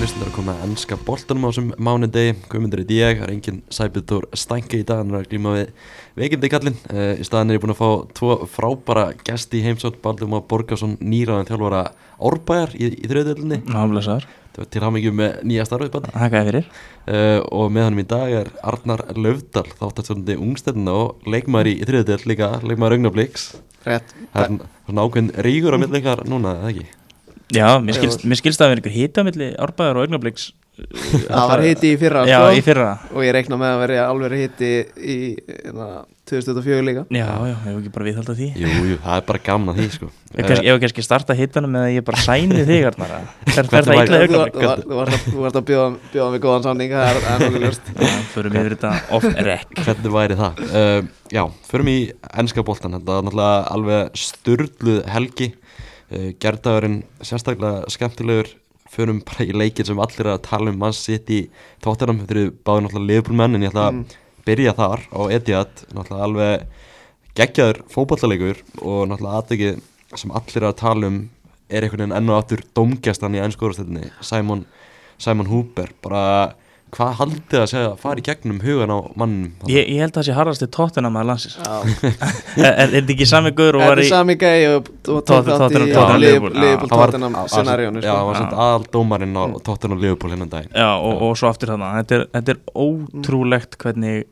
Hlustundur að koma að ennska boltanum á þessum mánudegi. Guðmundur er ég, það er engin Sæbjörn Stænki í dag, hann er að glíma við veikindi kallinn. Uh, Í staðan er ég búin að fá tvo frábara gesti í heimsótt Baldur Má Borgarsson, nýraðan þjálfara Árbæjar í, í þriðdöldinni Til hamingjum með nýja starfið uh, Og með hann í dag er Arnar Löfdal, þáttastjóðandi ungstæðina og leikmaður í, í þriðdöld líka, leikmaður Augnabliks Rétt. Það er svona ákveðin ríkur á millingar núna, eða ekki? Já, mér skilst, mér skilst að það er einhver hita milli árbæðar og augnabliks Það var hitti í fyrra Já, sko, í fyrra. Og ég reikna með að vera alveg hitti í na, 2004 líka. Já, já, hefur ekki bara viðhald því. Jú, jú, það er bara gaman að því sko. Ég hef kannski, ég hef kannski starta hitanum með að ég bara sæni þig Arnar. Fer Hvernig það væri- illa Þú varst að- að bjóða mig góðan samning Það er- er ljóst. Já, Förum yfir þetta off-rec Hvernig væri það? Uh, já, förum í ennska boltan Þetta er náttúrulega alveg sturluð helgi uh, Gerdagurinn sérstaklega skemmtilegur. Förum bara í leikinn sem allir er að tala um mann sitt í tóttunum Þeir eru báði náttúrulega liðbúlmenn En ég ætla að byrja þar á Etihad. Náttúrulega alveg geggjaður fótballaleikur Og náttúrulega aðtekið sem allir er að tala um Er einhvern veginn enn og aftur dómgæstan í ennskóðarstöldinni Simon, Simon Hooper Bara hvað haldið það að segja að fara í gegnum hugan á mannum ég, ég held að það sé harðasti tóttina með landsins. Já. Er er þetta ekki sami guður og var í sami gæi og í Tottenham- Liverpool Liverpool, já. Hann var- sko. svona aðal dómarinn á Tottenham og Liverpool hennan daginn. Já, og, og svo aftur þarna. Þetta er, þetta er ótrúlegt hvernig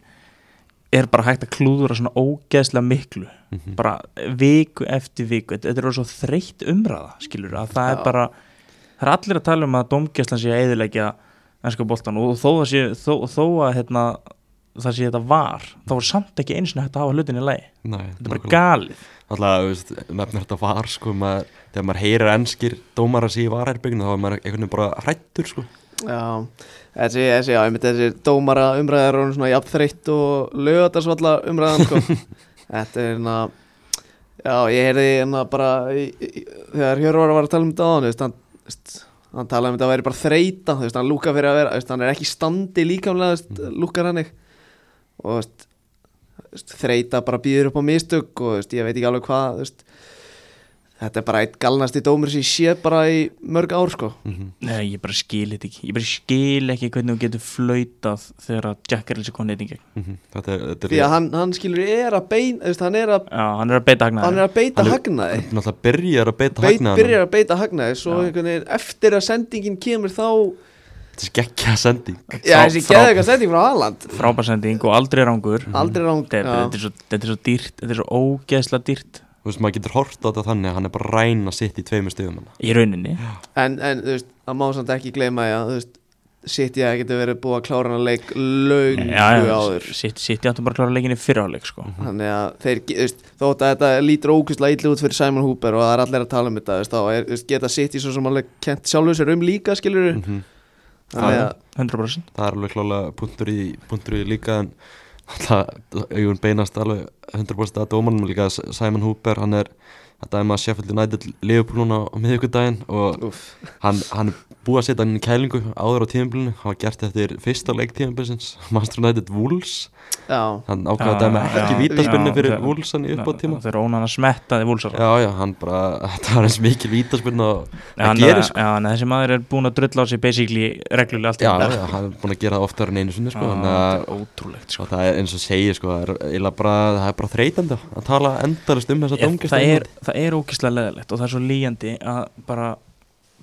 er bara hægt að klúðura svona ógeðslega miklu. Mhm. bara viku eftir viku. Þetta, er svo þreytt umræða skilur að það er bara það er allir að tala um að domgæslan sé að eðilegja ennska boltan og þó, að sé, þó, þó að hérna, það sé þetta var þá var samt ekki eins og hægt að hafa hlutin í lagi. Nei, þetta er bara galið. Alltaf, þú nefnir þetta var sko maður, Þegar maður heyrir enskir dómar að sé varherbygginu þá er maður einhvern veginn bara hrættur sko. Já, þessi, þessi, já, einmitt þessi dómara umræðar og svona jafn þreytt og lögatarsvalla umræðan sko. Þetta er hérna Já, ég heyrði hérna bara í, í, þegar Hjörvar var að tala um þetta á hann veist, hann, hann talaði um þetta að væri bara þreita þú veist, hann lúka fyrir að vera, veist, hann er ekki standi líkamlega, veist, lúkar hann og veist, veist, þreita bara býður upp á mistök og veist, ég veit ekki alveg hvað veist, þetta er bara eitt galnasti dómur sem ég sé bara í mörg ár sko. mm Nei, ég bara skil þetta ekki. Ég bara skil ekki hvernig þú getur flautað þegar að Jack Harrells er konið í gegn. -hmm. Þetta er, þetta því er að hann, hann skilur er að beina veist, hann, er að, Já, hann er að beita hagnaði. Hann er að beita Hann er- hagnaði. hann náttúrulega byrjar að beita Beit, hagnaðanum. byrjar að beita hagnaði svo veginn eftir að sendingin kemur þá Þetta er geggja sending. Já þessi eitthvað sending frá Haaland. frábærsending og aldrei rángur aldrei ráng þetta, er- þetta, er svo, þetta er svo dýrt þetta er svo ógeðslega dýrt Þú veist, maður getur hort á þetta þannig að hann er bara að ræna sitt í tveimur stöðum hann í rauninni. En, en þú veist, það má samt ekki gleyma að þú veist, sitt ég að geta verið búið að klára hann að leik löngu áður. Sitt, sitt ég áttum bara að klára leikinni fyrirháleik sko. þannig að þeir, þú veist, þótt að þetta lítur ókvæslega illa út fyrir Simon Hooper og það er allir að tala um þetta þú veist, þá er, þú veist, geta sitt í svo sem alveg kent sjálfur sér um líka skilur mm -hmm. þannig að 100% Það er alveg klálega punktur í, punktur í líka en alltaf augun beinast alveg 100% að dómanum líka Simon Hooper, hann er er maður Sheffield United Liverpool núna á miðvikudaginn og úf, hann, hann er búið að setja hann í kælingu áður á tíðanbílinu, hann var gert eftir fyrsta leik tíðanbílsins, Master United Wolves. Já, hann ákvaði að Já, dæma ekki já, fyrir það- Wolves hann í upp á tíma þegar ónan að smetta þið vúlsar Já, já, hann bara, þetta var eins og hann, það gerir sko. já, en þessi maður er búin að drulla á sig basically reglulega allt í Já, já, hann er búin að gera það oftar en einu sinni sko, að er sko. Það er eins og segir sko, það er, það er bara þreytandi að tala endalist um þessa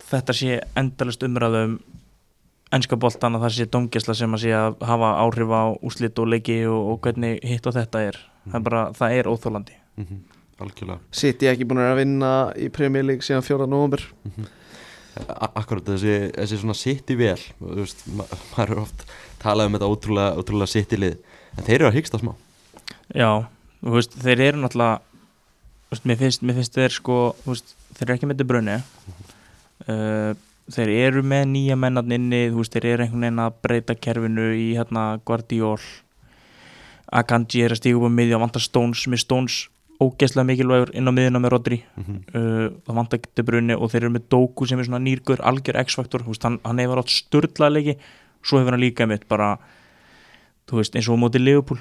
þetta sé endalist umræðum ennska boltan að það sé domgesla sem að sé að hafa áhrif á úslit og leiki og, og hvernig hitt og þetta er. Það er bara, það er óþólandi mm -hmm, Algjörlega. Sitt ég ekki búin að vinna í Premier League síðan 4. november A- Akkurat þessi, þessi svona sitt í vel þú veist, ma maður er oft talað um þetta ótrúlega, ótrúlega sitt í lið en þeir eru að hyggsta smá. Já, þú veist, þeir eru náttúrulega þú veist, mér finnst, mér finnst þeir sko þú veist, þeir eru ekki með þetta brunni uh, þeir eru með nýja mennarn inni, þú veist, þeir eru einhvern veginn að breyta kerfinu í hérna Guardiol. Akanji er að stíga upp á miðja og vantar Stones með Stones ógeðslega mikilvægur inn á miðjuna með Rodri. Mm -hmm. uh, það vantar De Bruyne og þeir eru með Doku sem er svona nýrgur, algjör X-faktor. Hann, hann hefur átt störðlega leiki svo hefur hann líka mitt bara þú veist, eins og á móti Liverpool.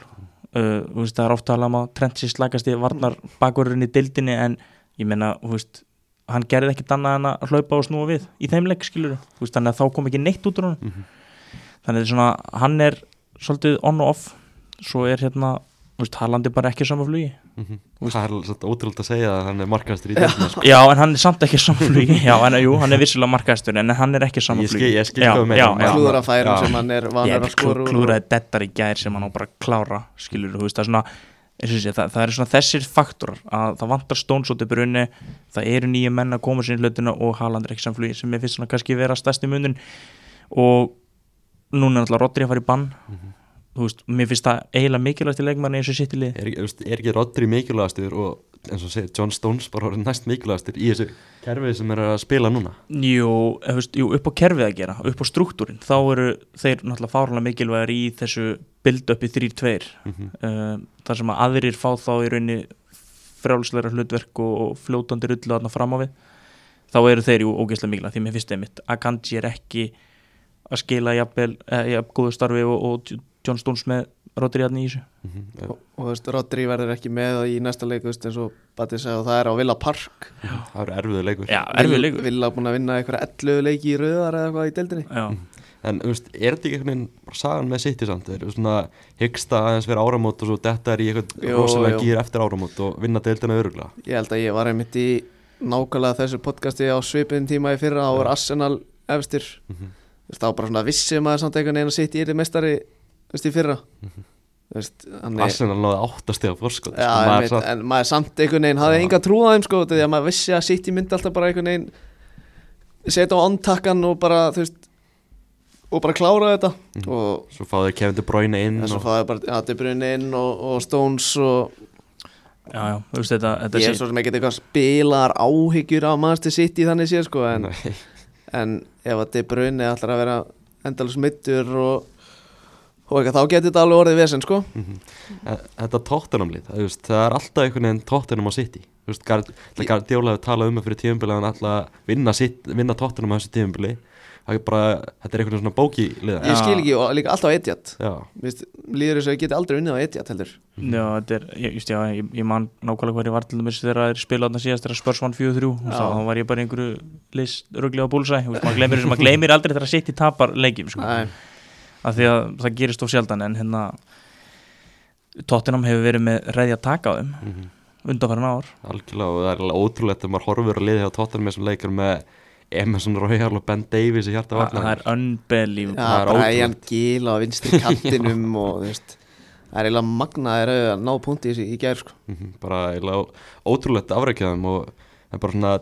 Uh, veist, það er oft talað um að Trent sér slagast í varnar bakverðurinn í dildinni en ég meina, þú veist hann gerði ekki annað en að hlaupa og snúa við í þeim leik skilur veist, þannig að þá kom ekki neitt út úr hann Mhm. þannig að svona, hann er svolítið on og off svo er hérna, Haaland er bara ekki sama flugi Mhm. Úst. Það er svolítið ótrúld að segja að hann er markastur í deildinni sko. já, en hann er samt ekki sama flugi já, en jú, hann er vissilega markaðstur en hann er ekki sama Ég skil- flugi ég skil Já, hvað þú já, meinar. já. klúðra færum Já. sem hann er er að skora úr klúðraði dettar í gær sem hann á bara klára skilur þú veist það er svona sé, það, það er svona þessir faktorar að það vantar í brunni það eru nýja menn að koma sér í hlutina og Haaland er ekki samflugi sem ég finnst svona kannski vera stærsti munin og núna er alltaf Rodri að fara í bann. Þú veist, mér finnst það eiginlega mikilvægt í leikmanni eins og sitt í lið er, er ekki Rodri mikilvægastur og eins og segir John Stones bara orðið næst mikilvægastur í þessu kerfið sem er að spila núna Jú, veist, jú, upp á kerfið að gera upp á struktúrin, þá eru þeir náttúrulega fárlega mikilvægir í þessu build-upi 3-2 Mhm. uh, þar sem að aðrir fá þá í rauninni frjálsleira hlutverk og, og fljótandi rullu þarna fram á við þá eru þeir jú ógeðslega mikilvæg því mér finnst einmitt að Kanji er ekki að skila jafnvel, eh, jafn góðu starfi og, og John Stones með Rodri hann í þessu. Mhm. og, og þú veist, Rodri verður ekki með í næsta leik, þú veist, eins og Bati sagði og það er á Villa Park. Það eru erfiðu leikur. Já, erfið leikur. Villa búin að vinna eitthvað 11 leiki í rauðar eða eitthvað í deildinni. Já, en þú veist, er þetta ekki einhvern veginn bara sagan með City samt, þeir eru svona hyggsta aðeins fyrir áramót og svo detta er í eitthvað rosalega gýr eftir áramót og vinna deildina öruglega Ég held að ég var einmitt í nákvæmlega þessu podcasti á svipin tíma í fyrra þá var Arsenal efstir. Mhm. Þú veist, þá bara svona vissi maður samt einhvern veginn að sitt í yfir mestari veist, í fyrra. Er Arsenal náði áttastega fórskot Já, sko, maður satt, en maður samt einhvern veginn hafði enga trú á þeim sko því að maður vissi að sitt í myndi alltaf bara einhvern veginn setja á ontakkan og bara þú veist og bara klára þetta Mhm. og svo fáðu þeir Kevin De Bruyne inn þess að og, fáði bara ja, De Bruyne inn og, og Stones og já, já, þú veist þetta, þetta ég er sé- svo sem ekki eitthvað spilar áhyggjur af Manchester City þannig séð sko en, en ef að De Bruyne ætlar að vera endalus mittur og, og eitthvað þá getur þetta alveg orðið vesen sko. Mhm. En þetta tóttunumlið, það, þú veist, það er alltaf einhvern veginn tóttunum á City. Þú veist, Gard- Ég- Guardiola hefur talað um það fyrir tíðumbili að hann ætla að vinna, sitt- vinna tóttunum á þessu það er bara, þetta er einhvern veginn svona bóki liða ég skil ekki og líka alltaf á Etihad. Já, Vist, líður þess að ég geti aldrei unnið á Etihad heldur. Já, þetta er, ég, just, já, ég, ég man nákvæmlega hvað ég var til dæmis þegar þeir spila þarna síðast þegar Spurs vann 4-3 og Já. þá var ég bara í einhverju list rugli á búlsæ, maður að gleymir aldrei þegar sitt í tapar leikjum sko. Af því að það gerist of sjaldan en hérna Tottenham hefur verið með reyði að taka á þeim mm undanfæran ár. Algjörlega og það er alveg ótrúlegt að maður horfur að liði á með þessum leikar með Emerson Royal og Ben Davies í hjarta það það er unbelievable. Já, Það er Brian ótrúlegt. Gill á vinstri kantinum og þú veist Það er eiginlega magnaðir að ná punkti í, í gær sko. Mhm, bara eiginlega ótrúlegt afrækjaðum og það er bara svona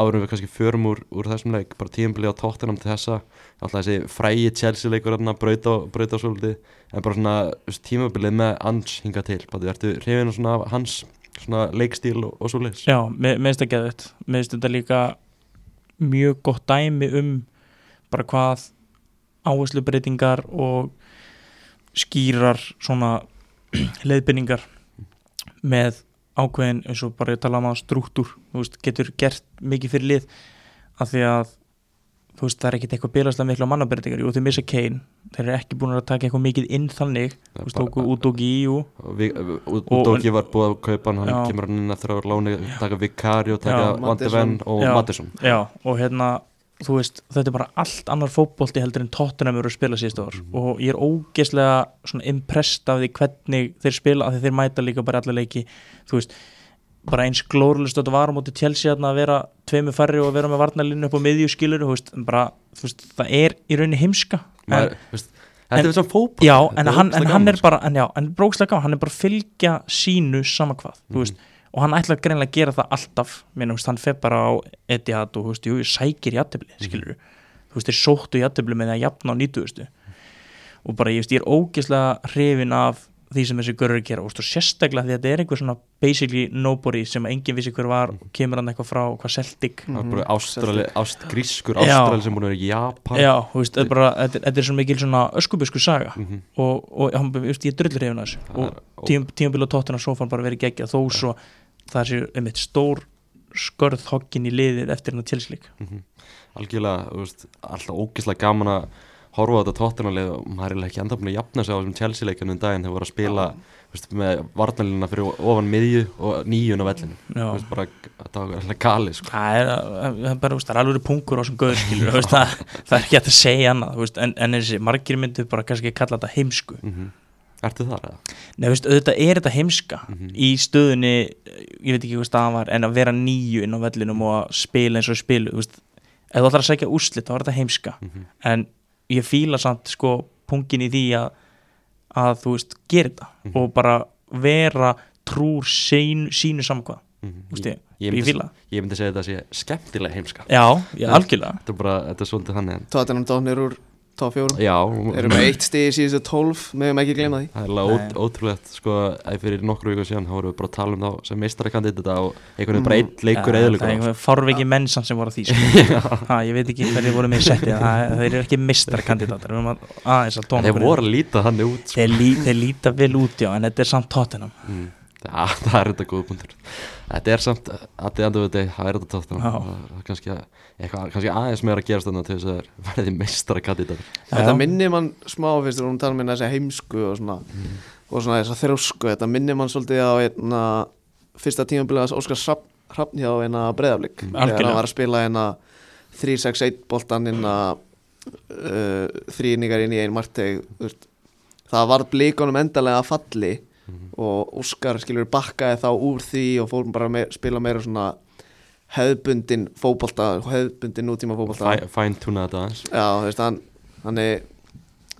árum við kannski förum úr, úr þessum leik bara tíðumbili á tóttunum til þessa alltaf þessi frægi Chelsea leikur að brauta, brauta svolítið. En bara svona þú tímabilið með Ans hinga til. Bara ertu hrifin af hans svona leikstíl og, og svo leis Já, finnst það geðvægt mér finnst þetta líka mjög gott dæmi um bara hvað áherslubreitingar og skýrar svona leiðbynningar með ákveðin eins og bara ég tala um að struktúr þú veist, getur gert mikið fyrir lið. Af því að þú veist, það er ekkit eitthvað bílaslega miklu á mannabreitingar og þeir missa Kane, þeir eru ekki búin að taka eitthvað mikið inn þannig, þú veist, tóku út og í og Og- Udogi var búið að kaupa hann hann kemur hann inn eftir að lána taka Vikari og taka Já, Van de Ven og. Mattisson. Já, og hérna þú veist, þetta er bara allt annar fótbolti heldur en Tottenham eru að spila síðustu ár. Mhm. og ég er ógeðslega svona impressed af því hvernig þeir spila af því þeir mæta líka bara alla leiki. Þú veist, bara eins glórlust þetta var á móti Chelsea að vera tveimur færri og vera með varnalínu upp á miðju skilur þú veist, en bara, þú veist, það er í rauninni heimska. En, veist, Þetta en- er svona fótboll já, þetta en hann, en hann er sko. bara en já, en brókslega gaman, hann er bara að fylgja sínu sama hvað, þú veist og hann ætlar greinlega að gera það alltaf Meina, veist, hann fer bara á Etihad og veist, jú, sækir jættibli, skilur þú veist, þeir sóttu jættibli með því að jafna á 90 og bara, ég er ógeðslega hrifin af því sem þessi görur gera, og sérstaklega því að þetta er einhver svona basically nobody sem enginn vissi hver var, og kemur hann eitthvað frá hvað Celtic, Mhm. bara ástrali, ást, grískur ástrali sem búin að vera í Japan. Já, þú veist, þetta er bara þetta, er- þetta er svo mikil svona öskubusku saga. Mhm. og, og hann, þú veist, ég drullur hrifin af þessu. Og tímabili og tóttina svo fann bara verið geggja þó svo það sé um eitt stór skörð hoggin í liðið eftir hennar tilslik Mhm. algjörlega, þú veist, alltaf ógeðslega gaman að horfa á þetta tóttunarlið og maður er ekki enda búin að jafna sig á þessum Chelsea-leikunum daginn þegar voru að spila veist, með varnalina fyrir ofan miðju og nýjun á vellinu veist, bara, þetta var gali sko. Það er, það er bara, það er alveg punkur á þessum gauður skilur, þú veist, það, það er ekki hægt að segja annað, veist, en, en þessi margir myndu bara kannski kalla þetta heimsku. mm Ertu þar eða? Nei, veist, auðvitað er þetta heimska Mhm. í stöðunni, ég veit ekki hvað staðan var, en að vera nýju inn á vellinum og að spila eins og spilu, þú veist, ef þú ætlar að segja úrslit, þá er þetta heimska. Mhm. En ég fíla samt, sko, punkin í því að, að þú veist, gera þetta Mhm. og bara vera trúr sín, sínu samkvað, Mhm. þú veist, ég, Ég ég myndi, fíla. ég myndi segja þetta sé skemmtilega heimska Já, já, algjörlega. Þetta er bara, þetta er svolítið þannig en Tottenham dóknir úr top 4 Já, Erum með eitt stig í síðustu 12 Meðum ekki gleyma því Það er alveg ót, ótrúlegt sko, að fyrir nokkru viku síðan þá vorum við bara að tala um þá sem meistarakandidata og einhvern veginn bara Mm. eitt leikur Já, eðlugur Það er einhver fárveiki mennsam sem voru að því sko. ha, Ég veit ekki hverju voru með settið það, Þeir eru ekki mistarkandidatar Við erum að- aðeins að tóna Þeir voru að líta þannig út sko. þeir, lí, þeir líta vel út já En þetta er samt tóttinam mm. Já, það er þetta góð punktur. Þetta er samt, að þið andur við þetta það er þetta tóttan kannski, kannski aðeins meira að gerast þarna til þess að verði meistarakandidatar Þetta minnir mann smá fyrst Þegar hún tala með þessi heimsku og svona Og svona þess að þrjósku. Þetta minnir mann svolítið á einna Fyrsta tímabiliðas Óskar Hrafn Hrafn hjá einna breyðaflik Þegar Algjörlega. hann var að spila einna 3-6-1 boltan einna uh, Þrýningar inn í ein marteg Það var blikunum endalega falli og Óskar skilur bakkaði þá úr því og fór bara að spila meira svona hefðbundin fótbolta hefðbundin nútíma fótbolta. Fæ- Fine-tuna þetta aðeins. Já, þú veist, hann Þannig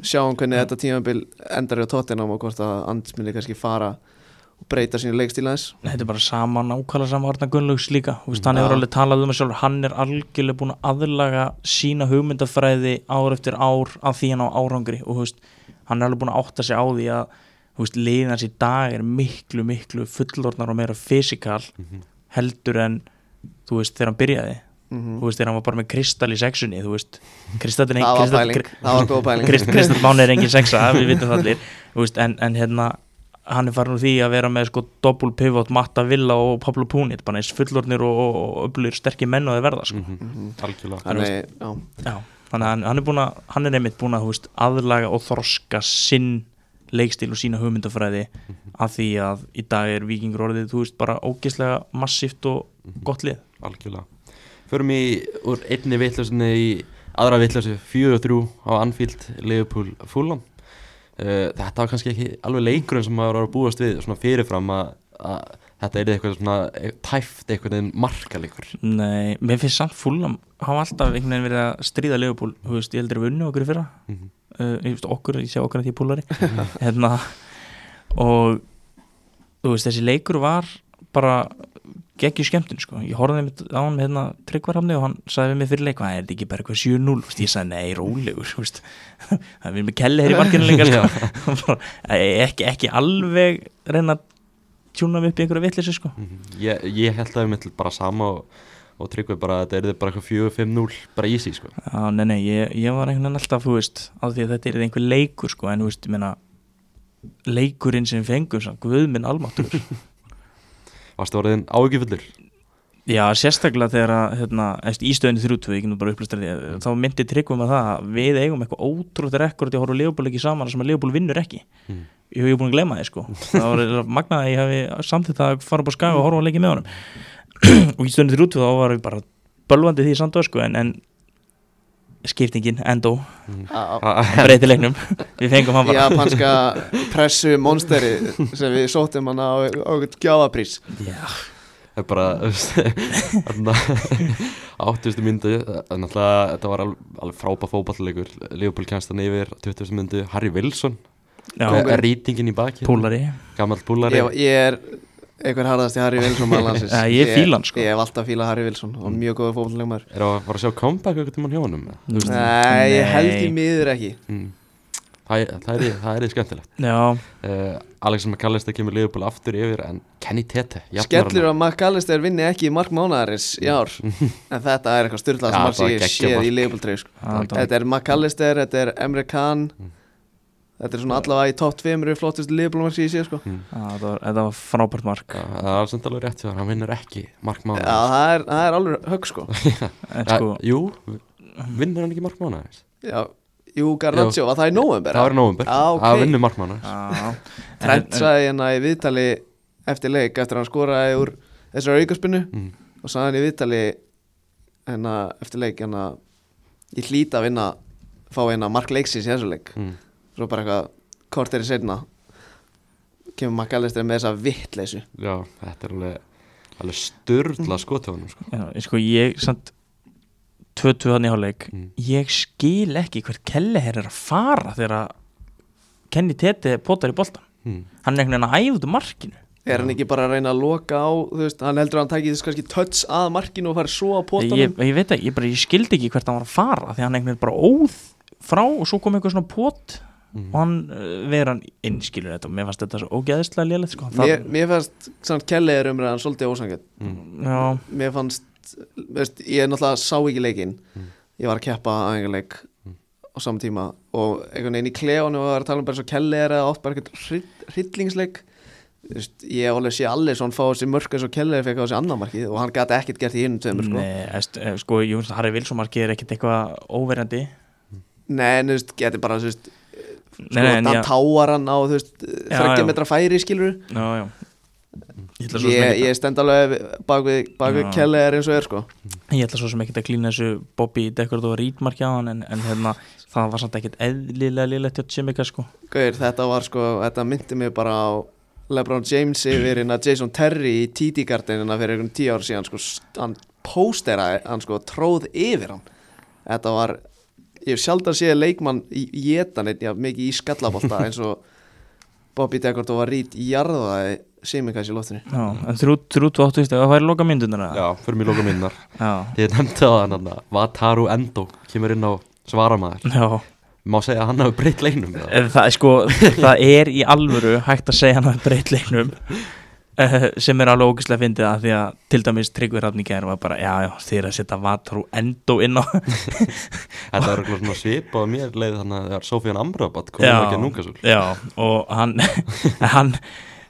sjáum hvernig þetta tímabil endar í á tóttinam og hvort að Andis muni kannski fara og breyta sínu leikstíl aðeins. Þetta er bara sama nákvæmlega sama Arna Gunnlaugs líka. Þú veist, Hann Já. hefur alveg talað um það sjálfur. Hann er algjörlega búin að aðlaga sína hugmyndafræði ár eftir ár að því hann á árangri. Og veist, hann er alveg búin að átta sig á því að liðans í dag er miklu, miklu fullorðnar og meira fysikal heldur en þú veist, þegar hann byrjaði. Mm þú veist, þegar hann var bara með kristall í sexunni þú veist, kristallin Það var pæling, það var góð pæling. Krist, Kristall Máni er engin sexa, við vitum það allir. Veist, en, en hérna hann er farin úr því að vera með sko doppul pivot, Matta Villa og Pablo Punit bara eins fullornir og, og, og öflugir sterkir menn og þeir verða sko. Mhm. Algjörlega. Þannig, já, Já, þannig að hann, hann er búin að hann er einmitt búin að aðlaga og þroska sinn leikstíl og sína hugmyndafræði að því að í dag er vikingur orðið þú veist bara ógeðslega massíft og gott lið. Algjörlega. Förum í úr einni vitlausinni í aðra og þrjú á Anfield, Liverpool, Fulham. Uh, Þetta var kannski ekki alveg leikurinn sem maður var að búast við svona fyrirfram að, að þetta er eitthvað svona e- tæft eitthvað en markaleikur Nei, mér finnst samt fúlnam hafa alltaf einhvern veginn verið að stríða Leopold, þú veist, ég heldur að vunni okkur fyrra. Mhm. Uh, okkur, ég sé okkur að því púlari hérna og þú veist, þessi leikur var bara geggjur skemmtun sko, ég horfði einmitt á hann með hérna tryggvarhamni og hann sagði við mig fyrir leik hvað er þetta ekki bara eitthvað 7-0, Þú veist, ég sagði nei, rólegur það er við með kelli hér í markinu líka sko. Bara, ekki, ekki alveg reyna að tjúna mig upp í einhverju vitleysi sko. Mhm. ég, ég held að við mitt bara sama og, og tryggvið bara að þetta er bara eitthvað fjögur, fimm, núl bara easy sko Já, nei, nei, ég, ég var einhvern veginn alltaf, þú veist, á því að þetta er einhver leikur, sko, en þú veist, ég meina, leikurinn sem við fengum, svo, guð minn almáttur. Varstu orðin áhugifullur? Já, sérstaklega þegar að, hérna, eftir ístöðinni þrjútvö, ég kynum bara upplistar því, þá myndi tryggum að það, að við eigum eitthvað ótrútt rekord í að horfa Leopold ekki saman sem að Leopold vinnur ekki. Mm. Ég hef búin að gleyma því, sko. Það var magnað að ég hafi samþýtt að fara upp á skaga og horfa að leiki með honum. og ístöðinni þrjútvö, þá var við bara bölvandi því samt sko, en, en skiptingin, endó, breyti leiknum. Við fengum hann bara. Japanska pressu monsteri sem við sóttum hann á, eitthvað gjáðaprís Já, Það er bara áttustu myndu þetta var alveg, alveg frábæð fótballleikur Leopold hann yfir 20. myndu. Harry Wilson rýtingin í baki púlari. Gammal púlari. Ég, ég er einhver harðasti Harry Wilson. Ja, ég fíla hann, sko. ég hef alltaf fílað Harry Wilson og mjög góður fótballleikmaður er að fara að sjá comeback eitthvað hjá honum eða? Þú veist, nei, ég held í miður ekki mm. það, er- það er það er skemmtilegt Já, uh, Alex McAllister kemur Leopold aftur yfir en Kenny Tete hann. að McAllister vinni ekki í mark mánaðarins í ár en þetta er eitthvað styrlað sem það sé geggjað séð í sko. það var- þetta er McAllister, þetta er Emre Can þetta er svona allavega í top 2 eru mark sem ég sé sko. Mm. Já, þetta var, þetta var frábært mark Já, það er alveg samt alveg rétt hjá hann, hann vinnur ekki Mark já, Mána það er, það er alveg högg sko sko, Jú, vinnur hann ekki Mark Mána já, Jú, Garnaccio, var það í nóvember? það var í nóvumber, Já, ok. það vinnur markmanna Já, Trent En- en- sagði hérna í viðtali eftir leik eftir að hann skoraði úr þessari aukarspinnu Mm. og sagði hann í viðtali hérna eftir leik hérna ég hlýta að vinna fá hérna mark leiksins í þessu leik mm. Svo bara eitthvað kortir í setna kemur McAllister með þessa vittleysu já, þetta er alveg alveg styrla skotjónum sko. Já, sko ég samt 22 hann í hálfleik. Mm. ég skil ekki hvert Kelleher er að fara þegar að Kenny Tete potar í boltan mm. hann er einhvern veginn að æfa út úr markinu. Er hann ekki bara að reyna að loka á þú veist, hann heldur að hann tæki þess kannski touch að markinu og fari svo á ég, pótanum ég veit ekki, ég, bara, ég skildi ekki hvert hann var að fara því hann einhvern veginn bara óð frá og svo kom eitthvað svona pot Mm. og hann uh, verið hann innskilur þetta og mér fannst þetta svo ógeðislega lélegt sko. mér, mér fannst samt kelleir umræðan svolítið ósangjöld Mm. já, mér fannst veist, ég náttúrulega sá ekki leikinn Mm. ég var að keppa aðeingarleik á saman tíma og einhvern veginn í klefunum og var að tala um bara svo kelleir eða átt bara eitthvað hryllingsleik veist, ég alveg sé allir svona fá þessi mörk eins og kelleir fekk á þessi annan markið og hann gæti ekkert gert í hinnum tveimur sko. Nei, eðst, eh, sko, að Harry Wilson markið er ekkert eitthvað óverjandi nei, en þú veist, geti bara þú veist, sko, Nei, nei, en það já. táar hann á þú veist, Já, þreggja já. metra færi skilur já, já Ég ég, ég stend alveg bak við, við Já. kelleir eins og er sko að- ég ætla svo sem ekkert að klína þessu Bobby Deckard og Rítmarkið á hann en, en hérna, það var samt ekkert eðlilega lélegt hjá Chimika sko Gauður, þetta var sko, þetta myndi mig bara á Lebron James yfir hérna Jason Terry í TD Gardenina fyrir einhvern tíu ár síðan sko, hann pósteraði, hann sko tróð yfir hann þetta var, ég hef sjaldan séð leikmann í jétan já, mikið í skallabólta eins og Bobby Deckard og var rít jarðaði í loftinu. Já, en þrjú, þrjú, þú áttu víst að það væri loka myndunar já, fyrir mig loka já, ég nefndi það hann að Vataru Endo kemur inn á svaramaður. Já. má segja að hann hafi breytt leinum eða? En Það er sko, það er í alvöru hægt að segja hann að breytt leiknum sem er alveg ógislega fyndið að því að til dæmis Tryggvi Rafníkjær var bara, já, já, er að setja Vatrú endó inn á þetta var eitthvað svona svipað á mér leið þannig að þegar Sofían Amrabat kom Já. inn á ekki núkasúl Já, og hann hann,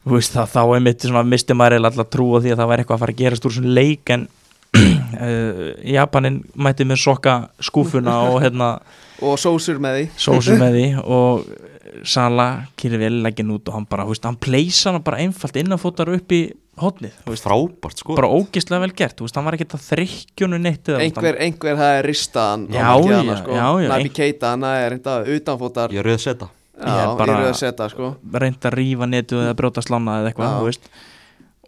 veist það, þá er mitt svona misti maður alltaf trú á því að það væri eitthvað að fara að gerast úr svona leik en uh, Japanin mætti með sokka skúfuna og hérna og sósur með því sósu með því og Sala kýri vel leggin út og hann bara, hann pleysa hann bara einfalt innanfótar upp í veist, frábært sko. Bara ógislega vel gert, veist, hann var ekkert að þrykkjónu neitt eða, þú veist, einhver, einhver það er ristaðan Já, já, já, já, Nabi Keita, hann er reynda utanfótar ég rauð seta. Já, Ég er bara- ég rauð að setja sko. reyndi að rífa netið eða brjóta slána eða eitthvað,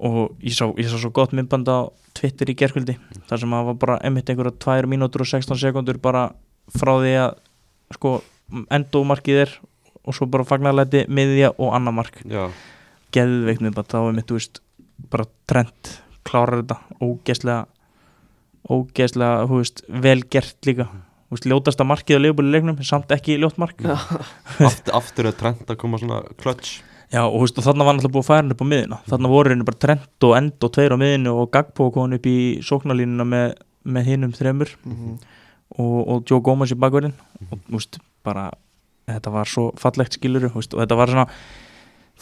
og ég sá, ég sá svo gott myndband á Twitter í gerkvöldi, þar sem að var bara emitt einhverja 2 mínútur og 16 sekundur bara frá því að sko, endómarkið er og svo bara fagnarleiti miðja og annar mark. Já, geðveikt myndband, þá er mitt, þú veist bara trend, klárar þetta ógeðslega ógeðslega, þú veist, vel gert líka. Þú veist, ljótasta markið á leifbúli leiknum samt ekki ljótt mark. Já, aftur, aftur er trend að koma svona klöts og, þú veist, og þarna var náttúrulega búið að færa hann upp á miðina þarna voru henni bara trend og end og tveir á miðinu og Gagpo kom upp í sóknarlínuna með, með hinnum þremur. Mhm. og, og Joe Gomez í bakverðin og þú veist, bara þetta var svo fallegt skilur og þetta var svona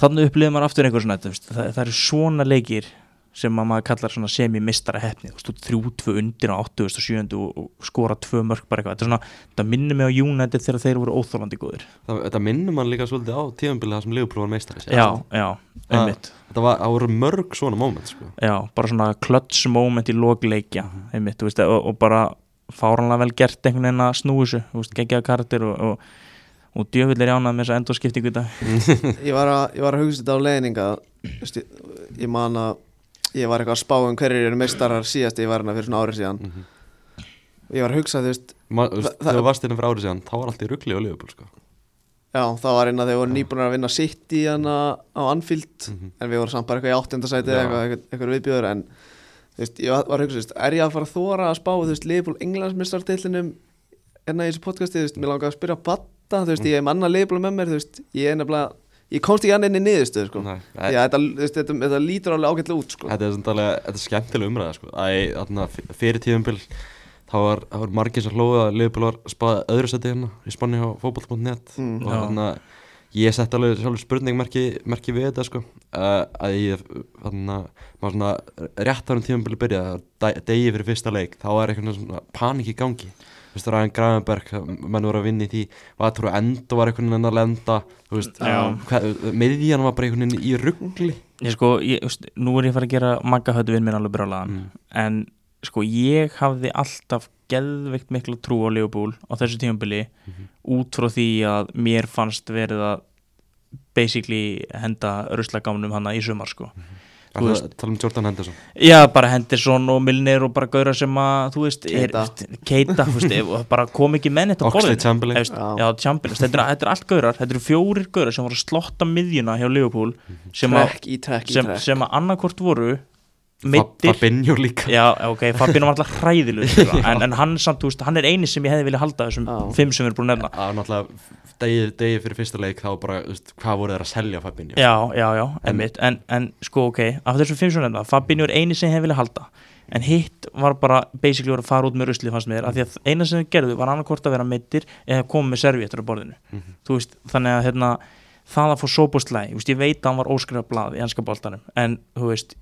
þannig upplifði maður aftur einhver svona það, það eru svona leikir sem að maður kallar semi-mistara hefni þrjú, tvö undir á 87 og, skora tvö mörg bara eitthvað. Þetta, svona, þetta minnir mig á United þegar þeir voru óþólandi góðir. Það, þetta minnum mann líka svolítið á tíðanbilið það sem Liverpool var meistari já, já, einmitt. þetta var, það voru mörg svona moment sko. já, bara svona klöts moment í logleikja einmitt, veist, og, og bara fáranlega vel gert einhvern veginn að snúi veist, geggjaða karakter og, og, og djöfull er jánað með þessa endurskiptingu í dag ég var að, ég var að hugsa þetta á leiðninga Vist, ég, ég man að ég var eitthvað að spá um hverjir eru meistarar síðast ég var hérna fyrir svona árið síðan Mhm. ég var að hugsa þú veist þegar þú varst innan fyrir árið síðan þá var allt í ruggli á Liverpool sko. já það var einna þegar voru nýbúin að vinna sitt í hana á Anfield Mhm. en við vorum samt bara eitthvað í eða eitthvað, eitthvað, eitthvað viðbjöður en þú veist, ég var, að hugsa, þú veist, er ég að fara að þóra að spá þú veist, Liverpool Englandsmistartillinum enna í þessu podcasti, þú veist, mér langar að spyrja Batta, þú veist, ég er manna Liverpool með mér, þú veist, ég er nefnilega ég komst ekki annað inn í niðurstöðu, sko. Nei, Já, þetta, þetta, þetta lítur alveg ágætlega út, sko. Þetta er, svona alveg, þetta er skemmtileg umræða sko. Æ, fyrir tíðumbil þá var, var margir sem hlóða að Liverpool var spáð öðru seti hérna í spanni á fótboll.net Mm. og Já. þarna ég sett alveg sjálfur spurningmerki merki við þetta sko. Uh, að ég maður svona rétt árum tíðumbili byrja degi fyrir fyrsta leik þá er eitthvað svona panik í gangi þú veist, Ryan Gravenberg menn voru að vinna í því, Vatur og Endo var einhvern veginn að lenda þú veist, miðjan var bara einhvern veginn í ruggli ég sko, ég, veist, nú er ég að fara að gera magga höfðu vinn minn alveg brjálaðan Mm. en sko ég hafði alltaf geðveikt mikla trú á Leopold á þessu tímabili Mhm. út frá því að mér fannst verið að basically henda ruslagámnum hana í sumar sko Þú veist- tala um Jordan Henderson. Já, bara Henderson og Milner og bara gauðra sem að, þú veist, er, Keita. þú veist, bara kom ekki menn þetta Oxlade Chamberlain. Veist, Já. Já, Chamberlain, þetta er, þetta er allt gauðrar þetta eru fjórir gauðrar sem voru að slotta miðjuna hjá Liverpool sem að, Trekk í trekk í sem, að annarkvort voru meittir Fabinho líka. Já, ok, Fabino var alltaf hræðileg sko, en, en hann samt, þú veist, hann er eini sem ég hefði viljað halda þessum Já. fimm sem við erum búin að nefna. Að náttúrulega degi, degi fyrir fyrsta leik þá bara, veist, hvað voru þeir að selja Fabinho? Já, já, já, einmitt. En, en sko, ok, af þessum fimm sem við nefna Fabino er eini sem hefði viljað halda. En hitt var bara basically voru að fara út með rusli fannst mér, af því að eina sem þau gerðu var annarkvort að vera meittir eða koma með servíettur á borðinu. Mhm. þú veist, þannig að hérna það að fá sóbústlæg, ég veit að hann var óskrifa blað í ennska boltanum, en þú veist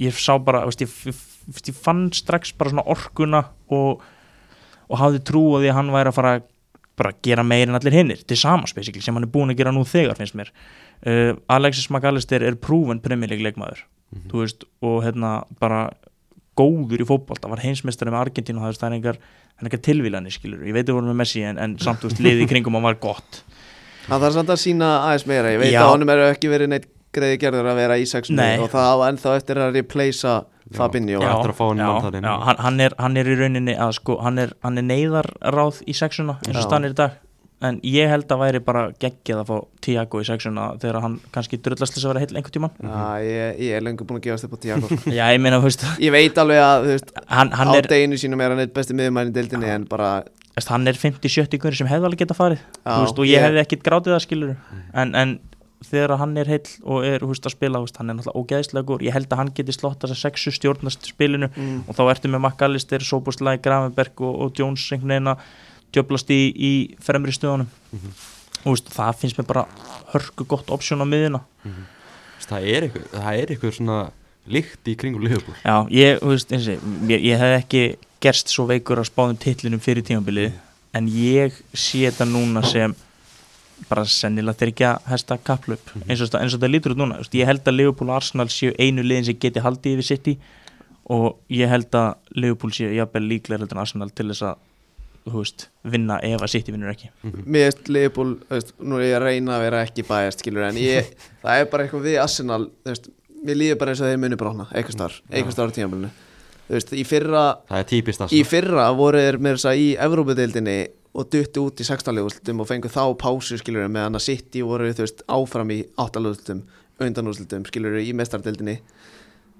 ég sá bara, veist, ég, ég, ég fann strax bara svona orkuna og, og hafði trú á því að hann væri að fara að bara gera meir en allir hinnir til samans basically, sem hann er búin að gera nú þegar finnst mér uh, Alexis McAllister er prúven premjuleik leikmaður Mhm. þú veist, og hérna bara góður í fótbolta, var heimsmeistari með Argentínu og það er engar, það er engar tilvílanir skilur, ég veit að voru með Messi en, en samt, þú veist, liðið í kringum hann var gott Hann þarf samt að sína aðeins meira Ég veit Já. að honum eru ekki verið neitt greiði gerður að vera í sexunni Nei. og það á ennþá eftir að replacea Fabinho. Já. eftir að fá hann já, já, hann, hann, er, hann er í rauninni að sko, hann er, hann er neyðarráð í sexuna eins og stannir í dag. En ég held að væri bara geggjað að fá Tiago í sexuna þegar hann kannski drullast þess að vera heil einhvern tímann. Já, ég, ég er lengur búin að gefast upp á Tiago já, ég meina, þú veist, Ég veit alveg að þú veist, hann, hann á er deginu sínum er hann eitt besti miðumærin dildinni en bara veist, hann er 50-70 hverju sem hefði alveg geta farið. Veist, og ég, ég- hefði ekkit grátið það skilur en, en þegar hann er heill og er veist, að spila, veist, hann er náttúrulega ógeðslega gór ég held að hann geti slott þess að sexu stjórnast spilinu mm, og þá ertu með McAllister, Soboslæg, Gravenberg og, og Jones einhvern veginn að djöblast í, í fremri stöðunum. Og veist, það finnst mér bara hörku gott option á miðina Þú veist, það er eitthvað, það er eitthvað svona líkt í kringum Liverpool. Já, ég, veist, eins og ég, ég hef ekki gerst svo veikur að spáðum titlinum fyrir tímabilið en ég sé þetta núna sem bara sennilega þyrkja hesta kapplöp eins og þetta- eins og þetta lítur út núna ég held að Liverpool og Arsenal séu einu liðin sem geti haldið yfir City og ég held að Liverpool séu jafnvel líklega heldur en Arsenal til þess að veist, vinna ef að City vinnur ekki. Mér veist Leopold, veist, nú er ég að reyna að vera ekki bæjast skilur en ég, það er bara eitthvað við Arsenal veist, mér líður bara eins og þeir muni brána eitthvað starf, eitthvað starf á tímabilinu. Þú veist, í fyrra, það er típist í það fyrra voru þeir með þess að í Evrópadeildinni og duttu út í sextanlegúslutum og fengu þá pásu skilur meðan að City voru þú veist áfram í áttalúslutum undanúslutum skilur í mestardeildinni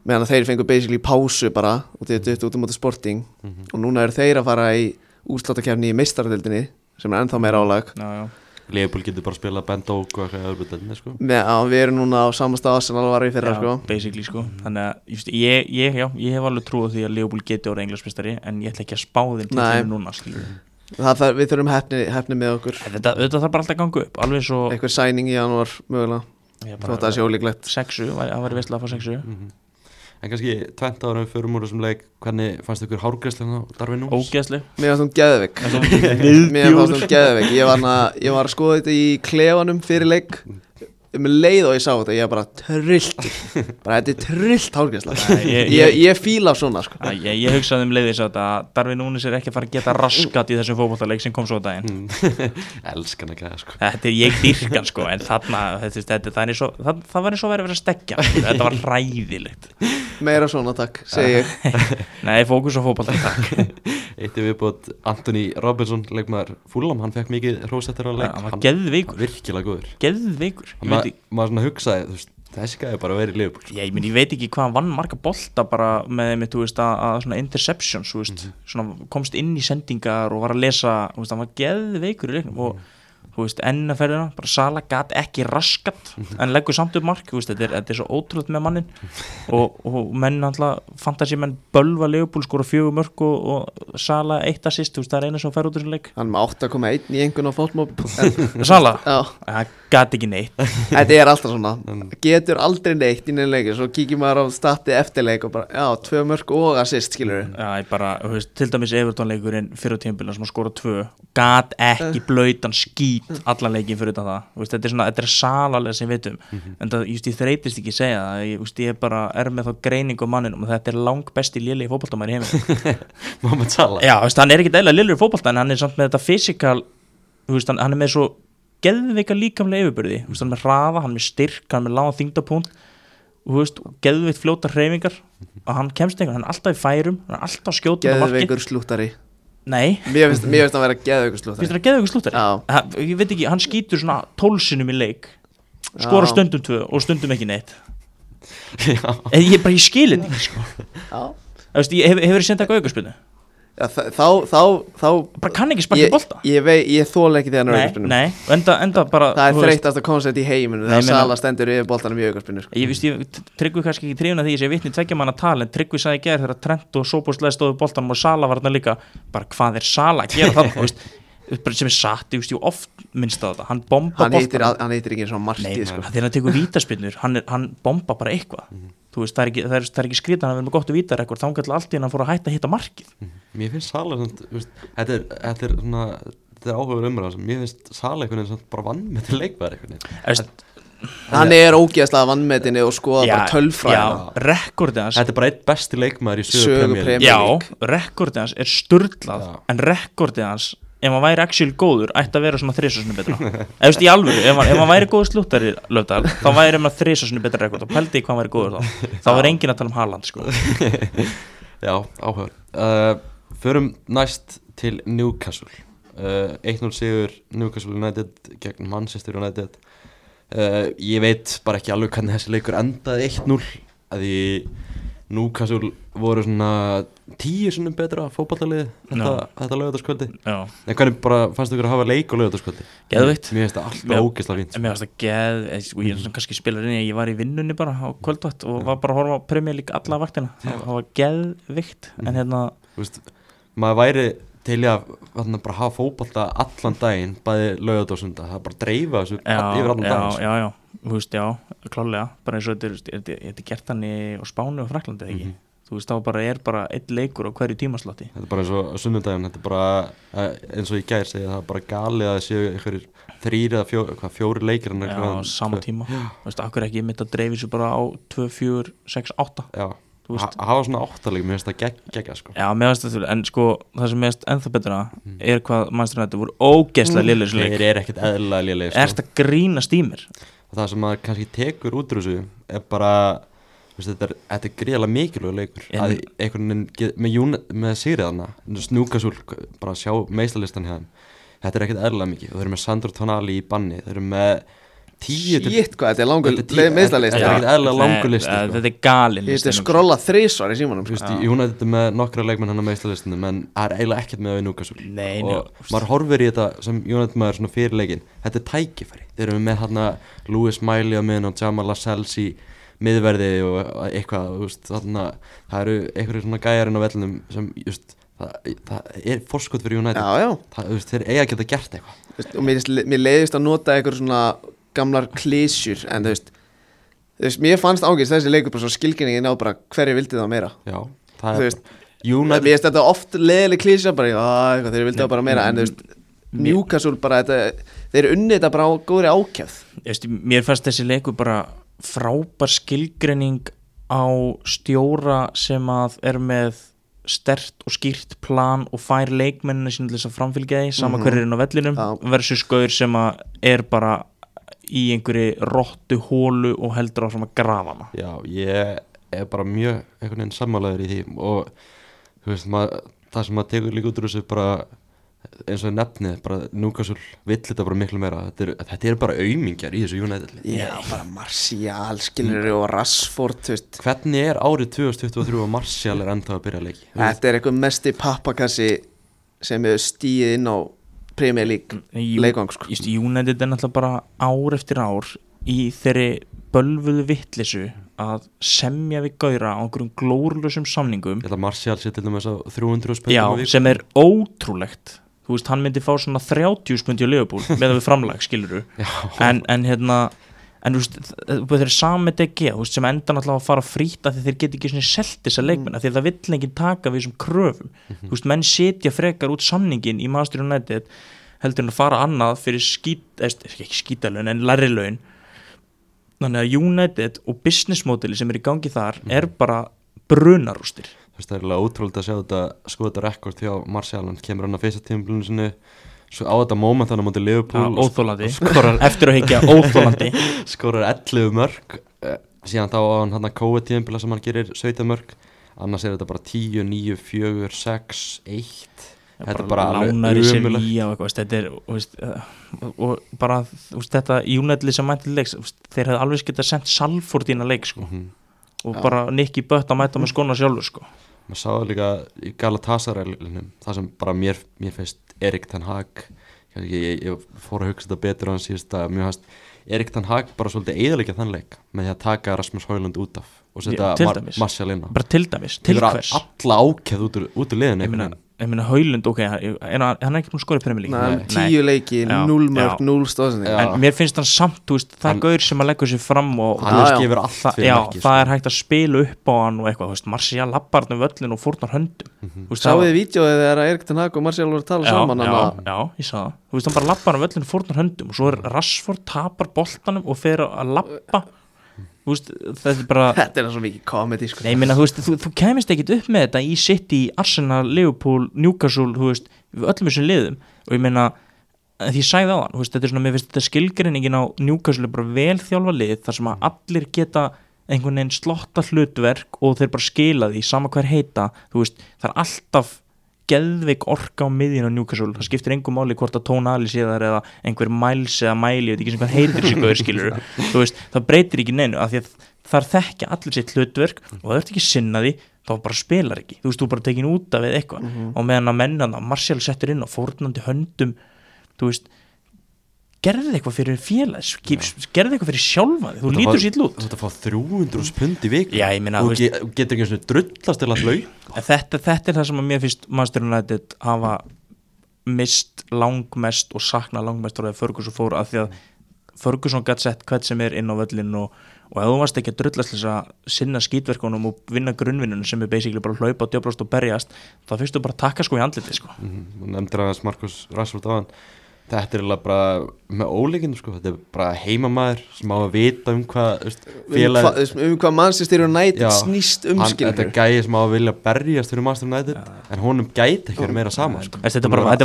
meðan að þeir fengu basically pásu bara og þeir duttu út um móti sporting. Mhm. og núna eru þeir að fara í úrslátakefni í mestardeildinni sem er ennþá meira álag. Já, já. Liverpool getur bara að spila Ben Doak og eitthvað öðrubutöldinni sko. að við erum núna á samasta Arsenal var í fyrra Já, sko. basically sko. Þannig að just, ég, ég, já, ég hef alveg trú á því að Leopold geti orðið englaspistari en ég ætla ekki að spá það, við þurfum hefni, hefni með okkur. Þetta, þetta þarf bara alltaf að ganga upp alveg svo eitthvað sæning í janúar mögulega. Ég þótt að það væri veistlega að fá sexu. Mhm. En kannski tvent ára við förum úr þessum leik Hvernig fannst ykkur hárgræslega á Darvin Nús? ógeðsleg. Mér fannst hún geðveik. Mér fannst hún geðveik. ég var, var að skoða þetta í klefanum fyrir leik um leið og ég sá þetta ég var bara trillt bara þetta er trillt hálfgæsla Nei, ég- ég, ég, fíla svona sko. Æ, ég, ég hugsaði um leiðis að Darvin Núnis er ekki að fara að geta raskat í þessum fótbollaleik sem kom svo daginn. Elskan ekki það sko. Þetta er ég dyrkan sko en þarna, þetta, þetta, það, er svo, það, það var eins og verið að vera að stekja sko. þetta var hræðilegt. Meira svona takk, segi ég. Nei, fókus á fótbolta takk. Eitt er viðbútt Anthony Robinson leikmaður Fúlam, hann fekk mikið hrósettur á leik. Hann var geðveikur, Ég Ma, Maður svona hugsaði, þú veist, þessi gæði bara í Liverpool sko. ég, ég, veit ekki hvað hann vann marga bolta bara með veist, að, svona interceptions veist, svona komst inn í sendingar og var að lesa, veist, hann var geðveikur í leiknum og þú veist, ennaferðina, bara Sala gat ekki raskat, en leggur samt upp mark þú veist, þetta er, þetta er svo ótrúlega með mannin og, og menn alltaf fantasi menn bölva Leopold skora fjögur mörg og, og Sala eitt assist þú veist, það er eina sem fer út úr þessu leik. Hann með 8,1 í einhvern á en- Sala, Já, það gat ekki neitt. Þetta er alltaf svona. Getur aldrei neitt í neina leiki Svo kíkir maður á stati eftirleik og bara Já, tvö mörg og assist, skilur við Já, ég bara, þú veist, til dæmis Evertónleikurinn fyrir á tímabilina sem skora tvö gat ekki blöytan skít allan leikin fyrir utan það, veist, þetta er svona þetta er salalega sem við veitum, en það, just, ég þreytist ekki að segja það, ég, veist, ég bara er með þá greiningu á manninum og þetta er lang besti léli í fótboltamæri heiminn Mohamed Salah Já, veist, hann er ekki lillur í fótbolta en hann er samt með þetta fysikal hann, hann er með svo geðveika líkamlega yfirbyrði, veist, hann er með hraða hann er með styrk, hann er með lága og og geðveikt fljóta hreyfingar. Og hann kemst einhvern, hann er alltaf í færum hann er alltaf skjótið á marki Nei, Mér finnst finnst hann vera geðveikur finnst slúttari. þér að geðveikur slúttari? Já. Ha- Ég veit ekki, hann skýtur svona tólsinum í leik skora Já. stundum tvö og stundum ekki neitt. Já, En ég bara, ég skil þetta ekki, sko. Já, Þú veist, hefur þið sendað þa- þá, þá, þá bara kann ekki sparka ég, bolta? ég, vei, ég þóla ekki þegar hann er enda bara Það er þú veist, þreytasta koncept í heiminu ég meina- Sala stendur yfir boltanum í sko. Ég veist, ég tryggvi kannski ekki trífuna því að ég sé vitni tveggja manna tal en tryggvi sagði í gerð þegar Trent og Sóbúslega stóðu boltanum og Sala var þarna líka bara hvað er Sala að gera það sem er satt, ég ég oft minnst á þetta. Hann bomba boltanum. hann heitir ekki svona Nei, markið sko. hann tekur vítaspinnur hann, er- hann bomba bara eitthvað þú veist, það er ekki, það er, það er ekki skrýtan að vera með gott vítarekord. Þá hann allt í hann fór að hætta að hitta markið. Mér finnst veist, þetta er, þetta er svona þetta er áhugaður umræða. Mér finnst Salah einhvern veginn bara vann með til leikmaður einhvern veginn. Eðst, hann er ógeðslega vannmetinni og skoða bara já, tölfræðina rekordið hans Þetta er bara eitt besti leikmaður í sögu. Premier Já, rekordið hans er sturlað Já. en rekordið hans ef hann væri actually góður ætti að vera svona þrísasunni betra. Eða þú veist í alvöru, ef ef hann væri góður slúttari löfdal, þá væri hann þrísasunni betra rekord. Og pældi í hvað hann væri góður þá. Þá er enginn að tala um Haaland sko. Já, áhugaður uh, Förum næst til Newcastle. Uh, 1-0 sigur Newcastle United gegn Manchester United. Uh, Ég veit bara ekki alveg hvernig þessi leikur endaði 1-0 að því Newcastle voru svona tíu sinnum betra fótballalið þetta, Já. þetta lögataskvöldi Já, En hvernig bara fannst ykkur að hafa leik á lögataskvöldi? Geðveikt. Mér finnst það alltaf Já. ógeðslega fínt en mér varst að geð eh, og ég er svona kannski spilar inn í að ég var í vinnunni bara á kvöldvætt og var bara að horfa á League alla vaktina, það það var geðvikt en hérna, Þú veist, maður væri til í að bara hafa fótbolta allan daginn bæði lögat og sunda, það er bara dreifa þessu já, yfir allan já, daginn sko. já, já, þú veist, já klálega, bara eins og þetta er, er, þetta er gert hann í á Spáni og Fraklandi, ekki Mhm. Þú veist, þá bara er bara einn leikur á hverju tímaslotti. Þetta er bara eins og sunnudaginn, þetta er bara eh, eins og ég gær segja, það er bara galið að það séu einhverjir þrýri eða fjó, hvað, fjóri leikir já, á sama tíma, þú veist, akkur ekki mitt að dreifi svo bara á 2, 4, 6, 8 Já, Ha- hafa svona áttaleg, mér finnst það gegg, geggja sko. Já, mér finnst þetta, en sko það sem mér finnst ennþá betra er hvað mannstæðan þetta voru ógeðslega mm. lélir Þeir eru ekkert lélegir er sko. Þetta er þetta er, þetta er greiðlega mikilvæg leikur. En- að einhvern með, með Sigriðarna snúkasúl, bara sjá meistalistan hjá þeim. Þetta er ekkert eðlilega mikið. Og þeir eru með Sandro Tonali í banni. Þeir eru með tíu Shit, hvað, þetta er langur Þetta er meðslalist þetta er ekkert eðlilega langur Nei, listi, eh, sko. þetta er galin Ég þetta skrolla þrísvar í símanum Þú sko. veist, United er með nokkra leikmenn hann á meistarlistinu en það er eiginlega ekkert með við Newcastle Nei, nei, og maður horfir í þetta sem United maður svona fyrir leikin þetta er tækifæri, þeir eru með miðverði og eitthvað veist, þarna, það eru einhverju svona gæjarinn á vellinum sem just, það, það er forskot fyrir United. Já, já. Það, veist, þeir eiga að geta gert eitthvað. Og mér, mér leiðist að nota eitthvað svona gamlar klísjur en þú veist, þú veist mér fannst ángist þessi leikur bara svo skilginningin á bara hverju vildi það meira. Já, það er veist, mér United finnst þetta oft leiðileg klísja bara, já, eitthvað, þeir vildi það bara meira en þú veist, Newcastle bara þetta, þeir unni þetta bara á góðri Veist, mér fannst þessi leikur bara frábær skilgreining á stjóra sem að er með stert og skýrt plan og fær leikmenninu sín til þess að framfylgja því sama Mhm. hverju er inn á vellinum Já. versus gaur sem að er bara í einhverju rottu hólu og heldur áfram að grafa hana Já, ég er bara mjög einhvern veginn sammálaður í því og þú veist, mað, það sem maður tekur líka út úr þessu bara eins og nefnið, bara Newcastle vill þetta bara miklu meira, þetta er, þetta er bara aumingjar í þessu United. Já, bara Martial, skilur og Rashford, veist Hvernig er árið 2023 og Martial er ennþá að byrja að leiki? Þetta er eitthvað mesti pappakassi sem hefur stíð inn á Premier League leikvang sko. United er náttúrulega bara ár eftir ár í þeirri bölvuðu vittlisu að semja við gauðra á einhverjum glórlusum samningum að Martial sé til dæmis á 300 spöndum Já, sem er ótrúlegt Þú veist, hann myndi fá svona 30 spundi á Liverpool með við framlag, skilur en, en hérna en þú veist, þeir eru sami DG þú veist, sem enda náttúrulega að fara af því þeir geti ekki svona selt þessa leikmenn af því það vill enginn taka við þessum kröfum. Þú veist, menn setja frekar út samningin í Master United heldur en að fara annað fyrir skít, eða, ekki skítalön en læri laun. Þannig að United og business modeli sem er í gangi þar er bara brunarústir. Þú það er alveg ótrúlega að sjá þetta sko þetta rekord hjá Martial. Hann kemur hann að fyrsta tímabilinu sinni svo á þetta moment hann á móti Liverpool og óþólandi, skorar, eftir að higgja óþólandi skorar 11 mörg eh, síðan þá á hann hann að kóa tímabila sem hann gerir 17 mörg annars er þetta bara 10, 9, 4, 6, 1 Þetta er bara alveg veist, þetta er veist, uh, og bara veist, þetta United sem mætti leiks þeir hefði alveg getað sendt Salford inn að leik sko, Mhm. og Já. bara Nicky Bött að mæta með skona sjálfur sko. Maður sáðu líka í Galatasaray-linum það sem bara mér, mér finnst Erik Ten Hag ég, ég, ég fór að hugsa þetta betur á hann síðust að mér finnst Erik Ten Hag bara svolítið eðalega þann leik með því að taka Rasmus Højlund út af og setja Já, til Mar dæmis. Martial inn á bara til dæmis, til hvers alla ákveð út úr, út úr liðinu ég meina, Haulund, ok, hann hann er ekki búin að skora í Nei. tíu leiki, núl mörg, núl stóðsending en mér finnst hann samt, þú veist, það er gaur sem að leggur sér fram og hann skifur allt það, fyrir já, merki það er hægt að spila upp á hann og eitthvað, þú veist, Marcia lappar hann um völlin og fórnar höndum. Mhm. Sáðu þið vídeoið þegar Erik Ten Hag og Marcial voru að tala já, saman já, ég sagði það. Þú veist, hann bara lappar hann völlin og fórnar höndum og svo er Rashford tapar boltanum og fer að lappa veist, þetta er bara Þetta er svo mikið komedi sko. Nei, meina, þú veist, þú, þú kemist ekkit upp með þetta í City, Arsenal, Liverpool, Newcastle, þú veist, öllum þessum liðum og ég meina, því ég sagði á hann, veist, þetta er svona, mér finnst þetta skilgrinningin á Newcastle er bara vel þjálfa lið þar sem að allir geta einhvern veginn slotta hlutverk og þeir bara skila því, sama hver heita, þú veist, það er alltaf geðveik orka á miðjun á Newcastle. Það skiptir engum máli hvort að tóna allir sé þar eða einhver mæls eða mæli, ég veit ekki sem hvað heitir þessi gauður skilur þú veist, það breytir ekki neinu af því að þar þekkja allir sitt hlutverk og það ert ekki að sinna því þá bara spilar ekki, þú veist, þú bara tekin út af við eitthvað. Og meðan að menna það, Martial settur inn á fórnandi höndum þú veist gerði eitthvað fyrir félags gerði eitthvað fyrir sjálfa þig, þú lítur sér út Þú ert að fá 300 pund í vik Já, ég meina, Þú þú ge getur ekki svona drullast til að lau þetta, þetta er það sem að mér finnst Manchester United hafa mist langmest og sakna langmest frá því að Ferguson fór að því að Ferguson gætt sett hvert sem er inn á völlin og, og ef þú varst ekki að drullast þess að sinna skítverkunum og vinna grunnvinnunum sem er basically bara hlaupa, djöblast og berjast þá fyrstu bara að taka sko í andliti sko. Þú nefndir hann Þetta er eiginlega bara með óleikinu sko. Þetta er bara heimamaður sem á að vita um hvað veist, um, félag hva, um hvað Manchester United Já. snýst um hann, Þetta er gæði sem á að vilja berjast fyrir Master United En honum gæti ekki verið meira sama sko. Þetta er bara- er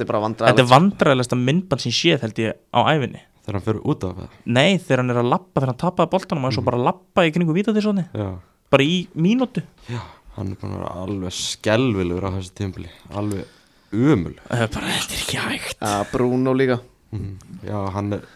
er bara er vandræðilegsta myndband sem séð held ég á æfinni Þegar hann fyrir út af það. Nei, þegar hann er að lappa, þegar hann tapaði boltanum og er svo bara að lappa í kringu vítatísonni Já, bara í mínútu. Já hann er vera alveg skelvilegur á þessu tímpili Alveg umul Það er bara, þetta er ekki hægt. Já, Bruno líka. Já, hann er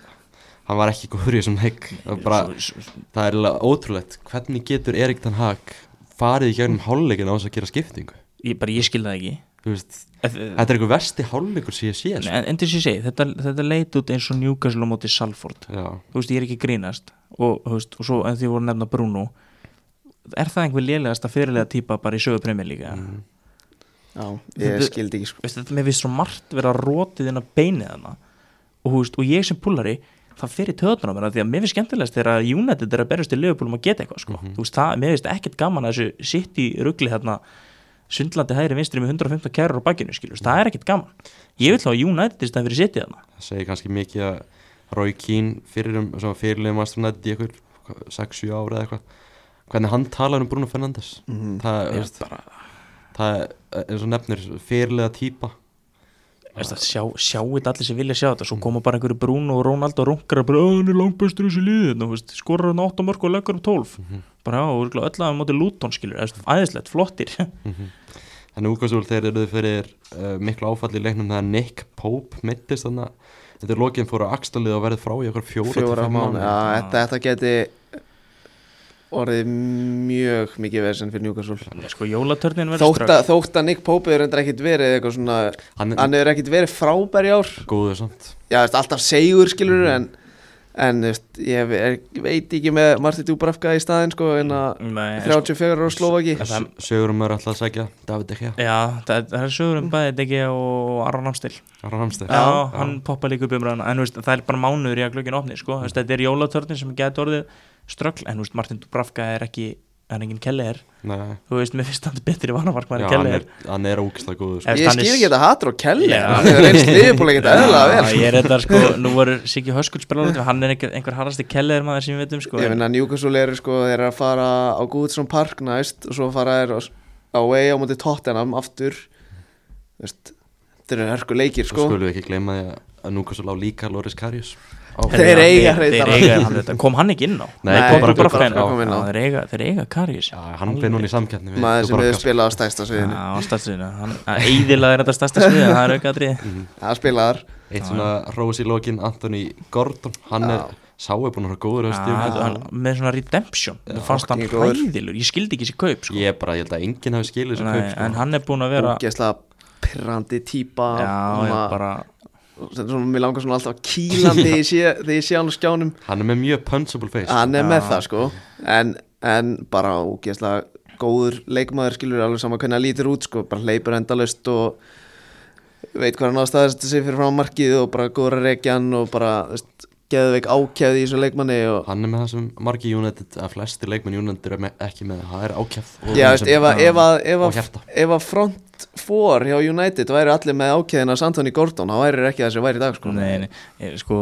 Hann var ekki góður í þessum leik. Það er Það er ótrúlegt. Hvernig getur Erik Ten Hag farið í gegnum hálfleikin á þess að gera skiptingu? Ég, bara, ég skil það ekki. Þú veist, Ef- Þetta er eitthvað versti hálfleikur sem ég sé Nei, sko. en, en til þess að ég segi, þetta, þetta leit út eins og Newcastle á móti Salford. Já, þú veist, ég er ekki að grínast. Og, þú veist, og svo en því voru að nefna Bruno. Er það einhver lélegasta fyrirlega típa bara í sögu premjör líka mm. Já, ég Þetta- skildi ekki sko. veist, þetta mér finnst svo margt vera rótið inn að beinið hana og, þú veist, og ég sem púlari það fyrir töðunar á mér af því að mér finnst skemmtilegast þegar United er að berjast í Liverpool um að geta eitthvað sko. þú veist, það, mér finnst ekkert gaman að þessu sitt í rugli þarna sundlandi hægri vinstri með 115 kærur á bakinu skilur, það er ekkert gaman. Ég vil þá að United í stæðan fyrir sittið þarna. Það segir kannski mikið að Roy Keane fyrir um fyrirlega Master United í eitthvað 6-7 ára eða eitthvað. Hvernig hann talar um Bruno Fernandes. Mhm. Það, Ég veist, það er eins og nefnir fyrirlega að sjá, sjá þetta allir sem vilja sjá þetta. Svo koma bara einhverju Bruno og Ronaldo og runkar bara, "Ó, hann er langbæstur í þessu liði þú veist, skorar hann 8 mörg og leggur um 12 bara já, og örugglega öll að móti Luton skilur, eða, æðislegt, flottir. Þannig úkvæmstúl þeir eru fyrir uh, miklu áfall í leiknum þegar Nick Pope mittist þannig að þetta er lokin fóru að axlalið og verið frá í okkur fjóra, til Fjóra fimm mánu, mánu já, þetta, þetta geti orðið mjög mikið vesen fyrir Newcastle. Sko jólatörnin verður þótt að, þótt að Nick Pope er ekkit verið eitthvað svona Hann hann er ekkit verið frábær í ár. Góður samt. Já, veist, alltaf segur skilur en, en veist, ég, er, veit ekki með Marti Dúbrafka í staðinn sko, en að Nei, sko, 34 ára Slovaki Sögurum er alltaf að segja David De Gea. Já, það, það er sögur um bæði Degi og Aron Ramstil Aron Ramstil Já, hann poppa líka upp um ræðana En veist, það er bara mánuður í að glöggin opni sko. Þetta er jólatörnin sem getur orðið ströggl En þú veist, Martin Dubravka er ekki Það er engin Kelleher Nei, Þú veist, mér finnst hann betri vanamarkmaður en hann er, hann er ógislega góður sko. Ég hann er skil ekki þetta hatur og kelli Já. hann hefur reynst liðbúl ekkit eðla vel ég er þetta sko Nú voru Siggi Höskuld spila Hann er einhver, einhver harrasti Kelleher maður sem við veitum sko. ég finna að Newcastle eru sko eru að fara á Goodson Park næst og svo fara þeir á- á Way á móti Tottenham aftur. Veist, þetta eru hörku leikir sko. Skulum við ekki gleyma því að Núkassul á líka Loris Karius á, Þeir eiga þeir, hreitara. þeir eiga hann þetta. Kom hann ekki inn á? Nei, Þeir eiga, þeir eiga Karius Já, hann fyrir núna í samkeppni við maður sem hefur spilað á stæsta sviðinu. Já, á Hann eiðilega er þetta stærsta svið Það er auka atriði það spilaðar. Eitt svona rós í lokin, Anthony Gordon. Hann er, sá er búin að vera góður hann- með svona redemption. Mér fannst hann hræðilur, ég skildi ekki þessi kaup sko. Ég er bara, ég held að enginn hafi skilið þessu Nei, kaup sko. en hann er búin að vera pirrandi típa. Já, svona, bara svona, mér langar svona alltaf kýlandi þegar ég sé, þegar ég sé hann á skjánum. Hann er með mjög punchable face. Hann er Já. með það sko. En, en bara ógeðslega góður leikmaður skilur alveg saman hvernig hann lítur út sko, bara hleypur endalaust og veit hvað hann á staðast sig fyrir frá markið og bara góður að reykja hann og bara veist, geðveik ákjæði í þessu leikmanni og Hann er með það sem margi United að flesti leikmenn United eru með, ekki með það er ákjæft og, Já, veist, ef, að, ef, að, að, að front four hjá United væri allir með ákjæðina Santoni Gordon, þá væri ekki þessi væri í dag sko. nei, nei, ég, sko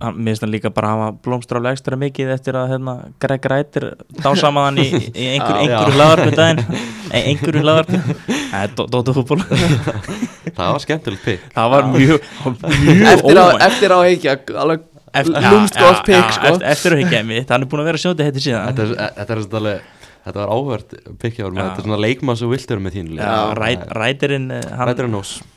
hann, mér finnst hann líka bara hafa blómstrálega ekstra mikið eftir að hérna, Greg Rættir dásamaðan í, í einhver, einhverju hlaðarpu daginn. Ein- einhverju hlaðarpu það er dótafútból Það var skemmtilegt pikk það var mjög, mjög eftir, á, óvænt. eftir á heikja alveg Eftir- lúmst gott já, pick já, sko. eftir, eftir að mitt, hann er búin að vera að sjóta þetta síðan. Þetta er, þetta er alveg Þetta var áhvert pikk hjá mér Já. Þetta svona leikmann sem vilt vera með Ræ- Rætirinn eh, hann-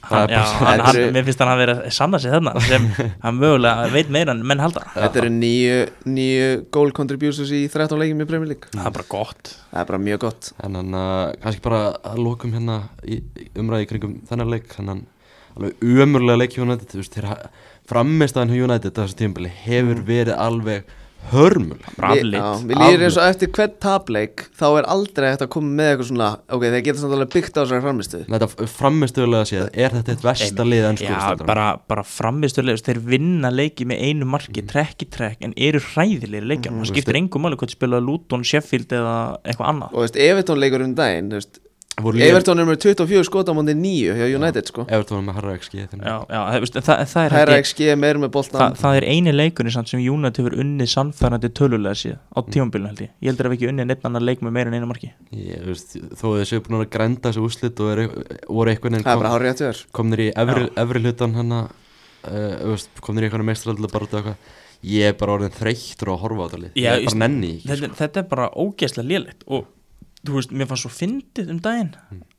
hann, hann, hann, eru- mér finnst hann að vera sanna sig þarna sem hann mögulega veit meira en menn halda. Þetta eru nýju, nýju goal contributions í 13 leikjum í Premier League. Það er bara gott. Það er bara mjög gott. En hann uh, kannski bara að lokum hérna umræði kringum þennan leik Þannig alveg umurlega leik United. Þú veist, þeirra frammeistæðan hjá United á þessu tímabili hefur verið alveg hörmuleg. Já, Við líður eins og eftir hvern tapleik þá er aldrei hægt að koma með eitthvað svona ok, þeir geta samt alveg byggt á þessari framistu Þetta frammeistöðulega séð, er þetta eitt versta lið enn Já, bara, bara framistöðlega, þeir vinna leiki með einu marki, trekk í trekk en eru hræðilegir leikjar, Mm, það skiptir engum máli hvort spila Luton, Sheffield eða eitthvað annað. Og veist, Everton leikur um daginn þú veist, Everton Everton er með 24 skot á móti 9 hjá United sko. Everton með Harra XG Já, já, það, það, það er ég- XG meir með boltan það, það er eini leikunni samt sem United hefur unnið sannfærandi tölulega síðan á tímabilinu held ég. Ég heldur að við ekki unnið neitt annar leik með meira en einu marki. Ég, veist, þó að þessu búin að grænda þessu úslit og er, voru einhvern Það er bara veginn kom, komnir í efri, efri hlutan hann uh, komnir í einhvern út og eitthvað. Ég er bara orðin þreyttur að horfa á þetta lið. Er ekki, þetta, þetta er bara ógeðslega lélegt og þú veist, mér fannst svo fyndið um daginn.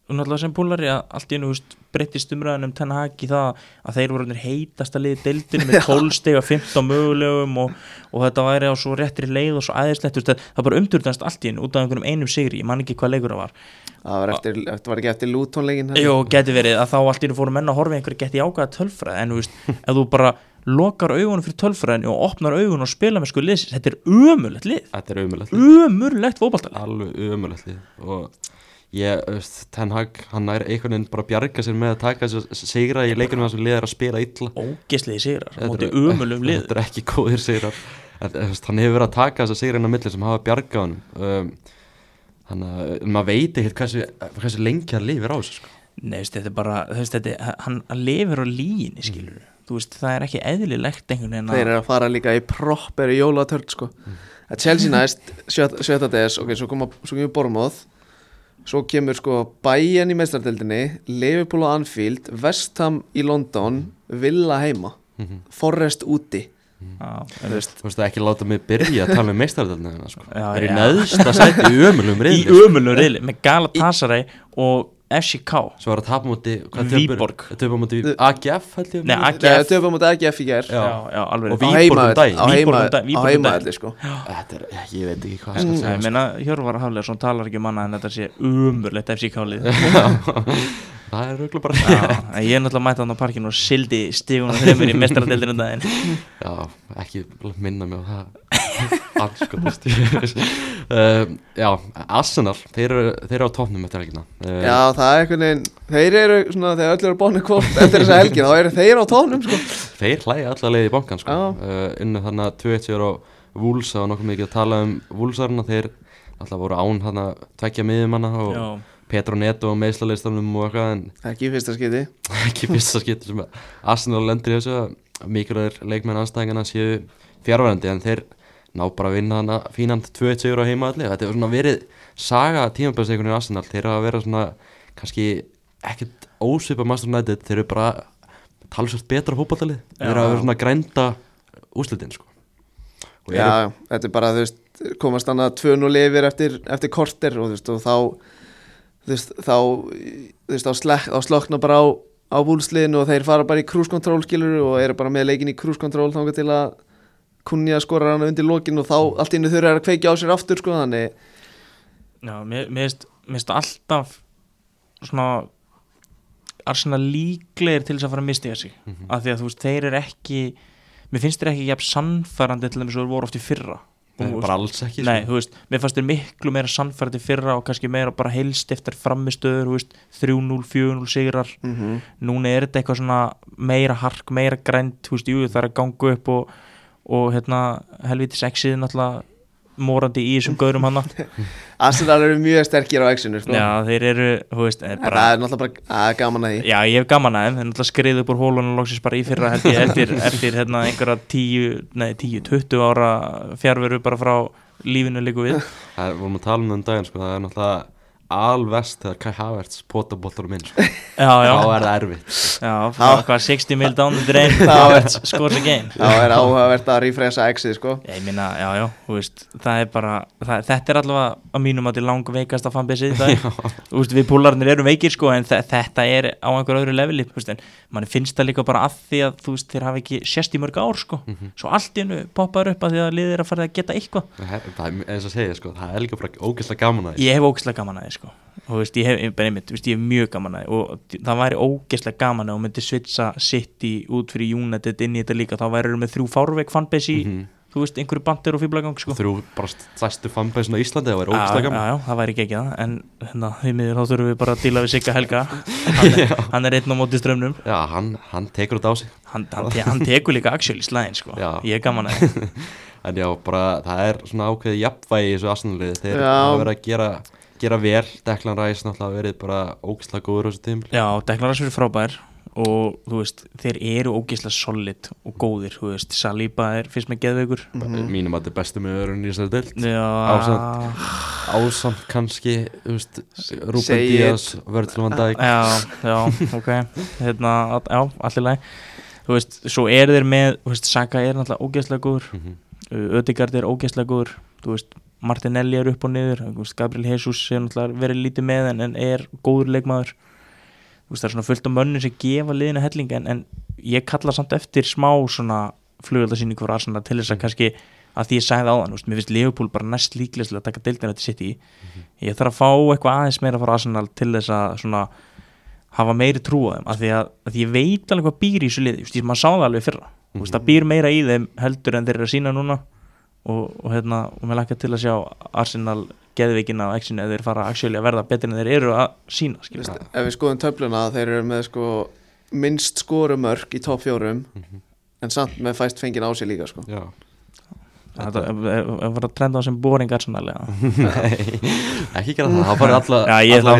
Og náttúrulega sem pólari að allt í veist, breyttist umræðan um Ten Hag í það að þeir voru heitasta liði deildinu með 12 steg og 15 mögulegum og, og þetta væri á svo réttri leið og svo veist, það, það bara umturðast allt í einu út af einhverjum einum sigri, ég man ekki hvað leikur það var. Það var, eftir, þetta var ekki eftir Luton-leikin Jó, geti verið að þá allt í einu fóru menn að horfa einhverju geti ákvæða tölfræði en þú veist, ef þú bara lokar augunum fyrir tölfræðinu og opnar augun og spila með sko liðsins, þetta er ömulegt lið. Þetta er umulegt lið. Ömurlegt fótballtalið alveg umulegt lið. Og ég, veist, Ten Hag hann er einhvern veginn bara bjarga sér með að taka þessu sigra í leikunum þessum lið er að spila illa. Ógeðsliði sigrar móti ömulum lið þetta er ekki góðir sigrar. Hann hefur verið að taka þessa sigra inn á milli sem hafa bjargað hann um, þannig að maður veit ekkert hversu, hversu lengi hann lifir á þessu sko. Nei, þetta er bara, þetta er, hann hann lifir á líginni, skilur þú veist, það er ekki eðlilegt einhvern veginn Þeir eru að fara líka í proper jólatörn sko. Að Chelsea næst, sjötta, DS ok, svo koma, svo kemur Bormóð svo kemur sko Bayern í meistardeldinni Liverpool á Anfield Vestham í London Villa heima. Mhm. Forrest úti. Já, Þú veist, þú veist ekki láta mig byrja að tala um meistardalna sko. Já, er í neðsta sæti í ömulum í reyðli ömulum reyli með Galatasaray og FCK Svo var að tapa múti Viborg. Töpur múti AGF held ég Nei. AGF. Töfum mútið AGF í ger Já. já, alveg Og Á Víborg um daginn. á um heima- dag- á um heimavelli sko Þetta er, ég veit ekki hvað skal ég segja sko. meina, Hjörvar Hafleðarsson talar ekki um annað en þetta sé umurlegt FCK-lið Það er röglega bara Já, ég er náttúrulega mætt hann á parkinu og sildi stígunum þreymur í mestaradeildinu um daginn. Já, ekki minna mig á það. Alls sko uh, Já, Arsenal Þeir eru, þeir eru á tóknum eftir helgina. Uh, Já, það er einhvern veginn Þeir eru svona, þegar öll eru bónu kvort eftir þessa helgin þá eru þeir á tónum sko. Þeir hlæja allar leið í bankan sko. Uh, Unnu þannig að 2-1 á Wolves Það var nokkuð mikið að tala um Wolvesarna Þeir alltaf voru án hann að tvekja miðumanna og Já, Petro Neto og meðslalistanum og eitthvað en Ekki fyrsta skiti ekki fyrsta skipt sem að Arsenal lendir í þessu að mikilvægir leikmenn anstæðingana séu fjárvæðandi en þeir ná bara að vinna hana fínand 2-1 sigur á heima allir þetta hefur svona verið saga tímabæðsleikunni í Arsenal. Þeir hafa verið svona kannski ekkert ósvipa Master United. Þeir eru bara talsvægt betra fótballtalið þeir hafa verið svona grænda úslitin sko. og eru, Já, já, þetta er bara, þú veist, komast annað 2-0 yfir eftir, eftir korter og þú veist, og þá veist, þá, veist, þá, slek, þá slokna bara á, á búlsliðinu og þeir fara bara í cruise control skilur og eru bara með leikin í cruise control þangað til að kunja skora hana undir lokin og þá allt innu þurfa að kveikja á sér aftur sko, þannig, já mér finnst- alltaf svona Arsenal líklegir til þess að fara að mistiga sig. Mhm. af því að þú veist, þeir eru ekki mér finnst þeir ekki jafn sannfærandi til þess að þeir voru oft í fyrra bara alls ekki Nei, sko. þú veist, mér fannst þeir miklu meira sannfærandi fyrra og kannski meira bara heilst eftir framistöður, þú veist, 3-0, 4-0 sigrar, mm -hmm. núna er þetta eitthvað svona meira hark, meira grænt, jú, það er að ganga upp og, og hérna, helvitis exið náttúrulega morandi í þessum gaurum hana Arsenal eru mjög sterkir á exinu sko. Já, þeir eru, þú veist, er bara það er náttúrulega bara að, gaman að því Já, ég hef gaman að þeim, þeir náttúrulega skriðu upp úr hólunum og loksins bara í fyrra held ég eftir, eftir hérna, einhverja 10, nei 10, 20 ára fjárveru bara frá lífinu líku við það er, vorum að tala um það um daginn sko. það er náttúrulega alvest þegar Kai Havertz potabóttur minn sko. Já, já, þá er það erfitt. Já, frá hvað 60 mil down the drain Já. scores again þá er áhugavert að refresa exið sko. Ég meina, já, já, þú veist, það er bara, það, þetta er allavega að mínum að til lang veikast að það, þú veist, við púlarnir erum veikir sko, en þe- þetta er á einhver öðru leveli, þú veist, en mann finnst það líka bara að því að, þú veist, þeir hafa ekki sérst í mörg ár, sko, svo allt í hennu poppar upp að því að liðið er að fara að geta eitthvað það það og sko. það Ég og þú veist, ég hef, bara einmitt, veist, ég hef mjög gaman að og það væri ógeðslega gaman að þú myndi switcha City út fyrir United inn í þetta líka, þá væri með þrjú fárveik fanbase í, Mhm. þú veist, einhverju bandir og fýblagang, sko þrjú bara stærstu fanbæsin á Íslandi það var Já, ógeðslega já, gaman já, það væri ekki ekki það en hérna, því miður þá þurfum við bara að díla við Sigga Helga hann er, hann er einn á móti strömmnum já, hann, hann tekur þetta á sig hann, hann, te hann tekur líka actually slæðin sko. Já. ég er gaman að en já, bara það er svona ákveðið jafnvægi í þessu þeir Já. hafa verið að gera, gera vel. Declan Rice náttúrulega verið bara ógeðslega góður á þessu tímul já, Deklarars fyrir frábær og þú veist, þeir eru ógeðslega solid og góðir, þú veist, Saliba er fyrst með geðveikur. Mhm. mínum að þetta er bestu með öðrun í þessari já, Ásamt. ásamt kannski þú veist, Ruben Say Díaz Virgil van Dijk. Já, já, ok. Hérna, já, allir læg þú veist, svo er þeir með þú veist, Saka er náttúrulega ógeðslega góður. Mhm. uh, Ödegard er ógeðslega góður. Þú veist, Martinelli er upp og niður Gabriel Jesus er náttúrulega verið lítið með en, en er góður leikmaður. Það er svona fullt af mönnum sem gefa liðinu helling en, en ég kalla samt eftir smá svona flugöldasýningu fyrir Arsenal til þess að kannski að því ég áðan, þú veist, mér finnst Liverpool bara næst líklega að taka deildina til sitt í ég þarf að fá eitthvað aðeins meira frá Arsenal til þess að svona hafa meiri trú á þeim, af því að, að ég veit alveg hvað býr í þessu liði, veist, maður sá það alveg fyrra. Það býr meira í þeim heldur en þeir eru að sína núna og, og hérna, og mér lakka til að sjá Arsenal geðveikina á exinu eða þeir fara actually að verða betur en þeir eru að sína, veist, ef við skoðum töfluna þeir eru með sko minnst skorumörk í topp fjórum en samt með fæst fengin á sig líka sko. þetta er að trenda á sem boring Arsenal eða? Nei ekki gera það, það Já, ég, þá,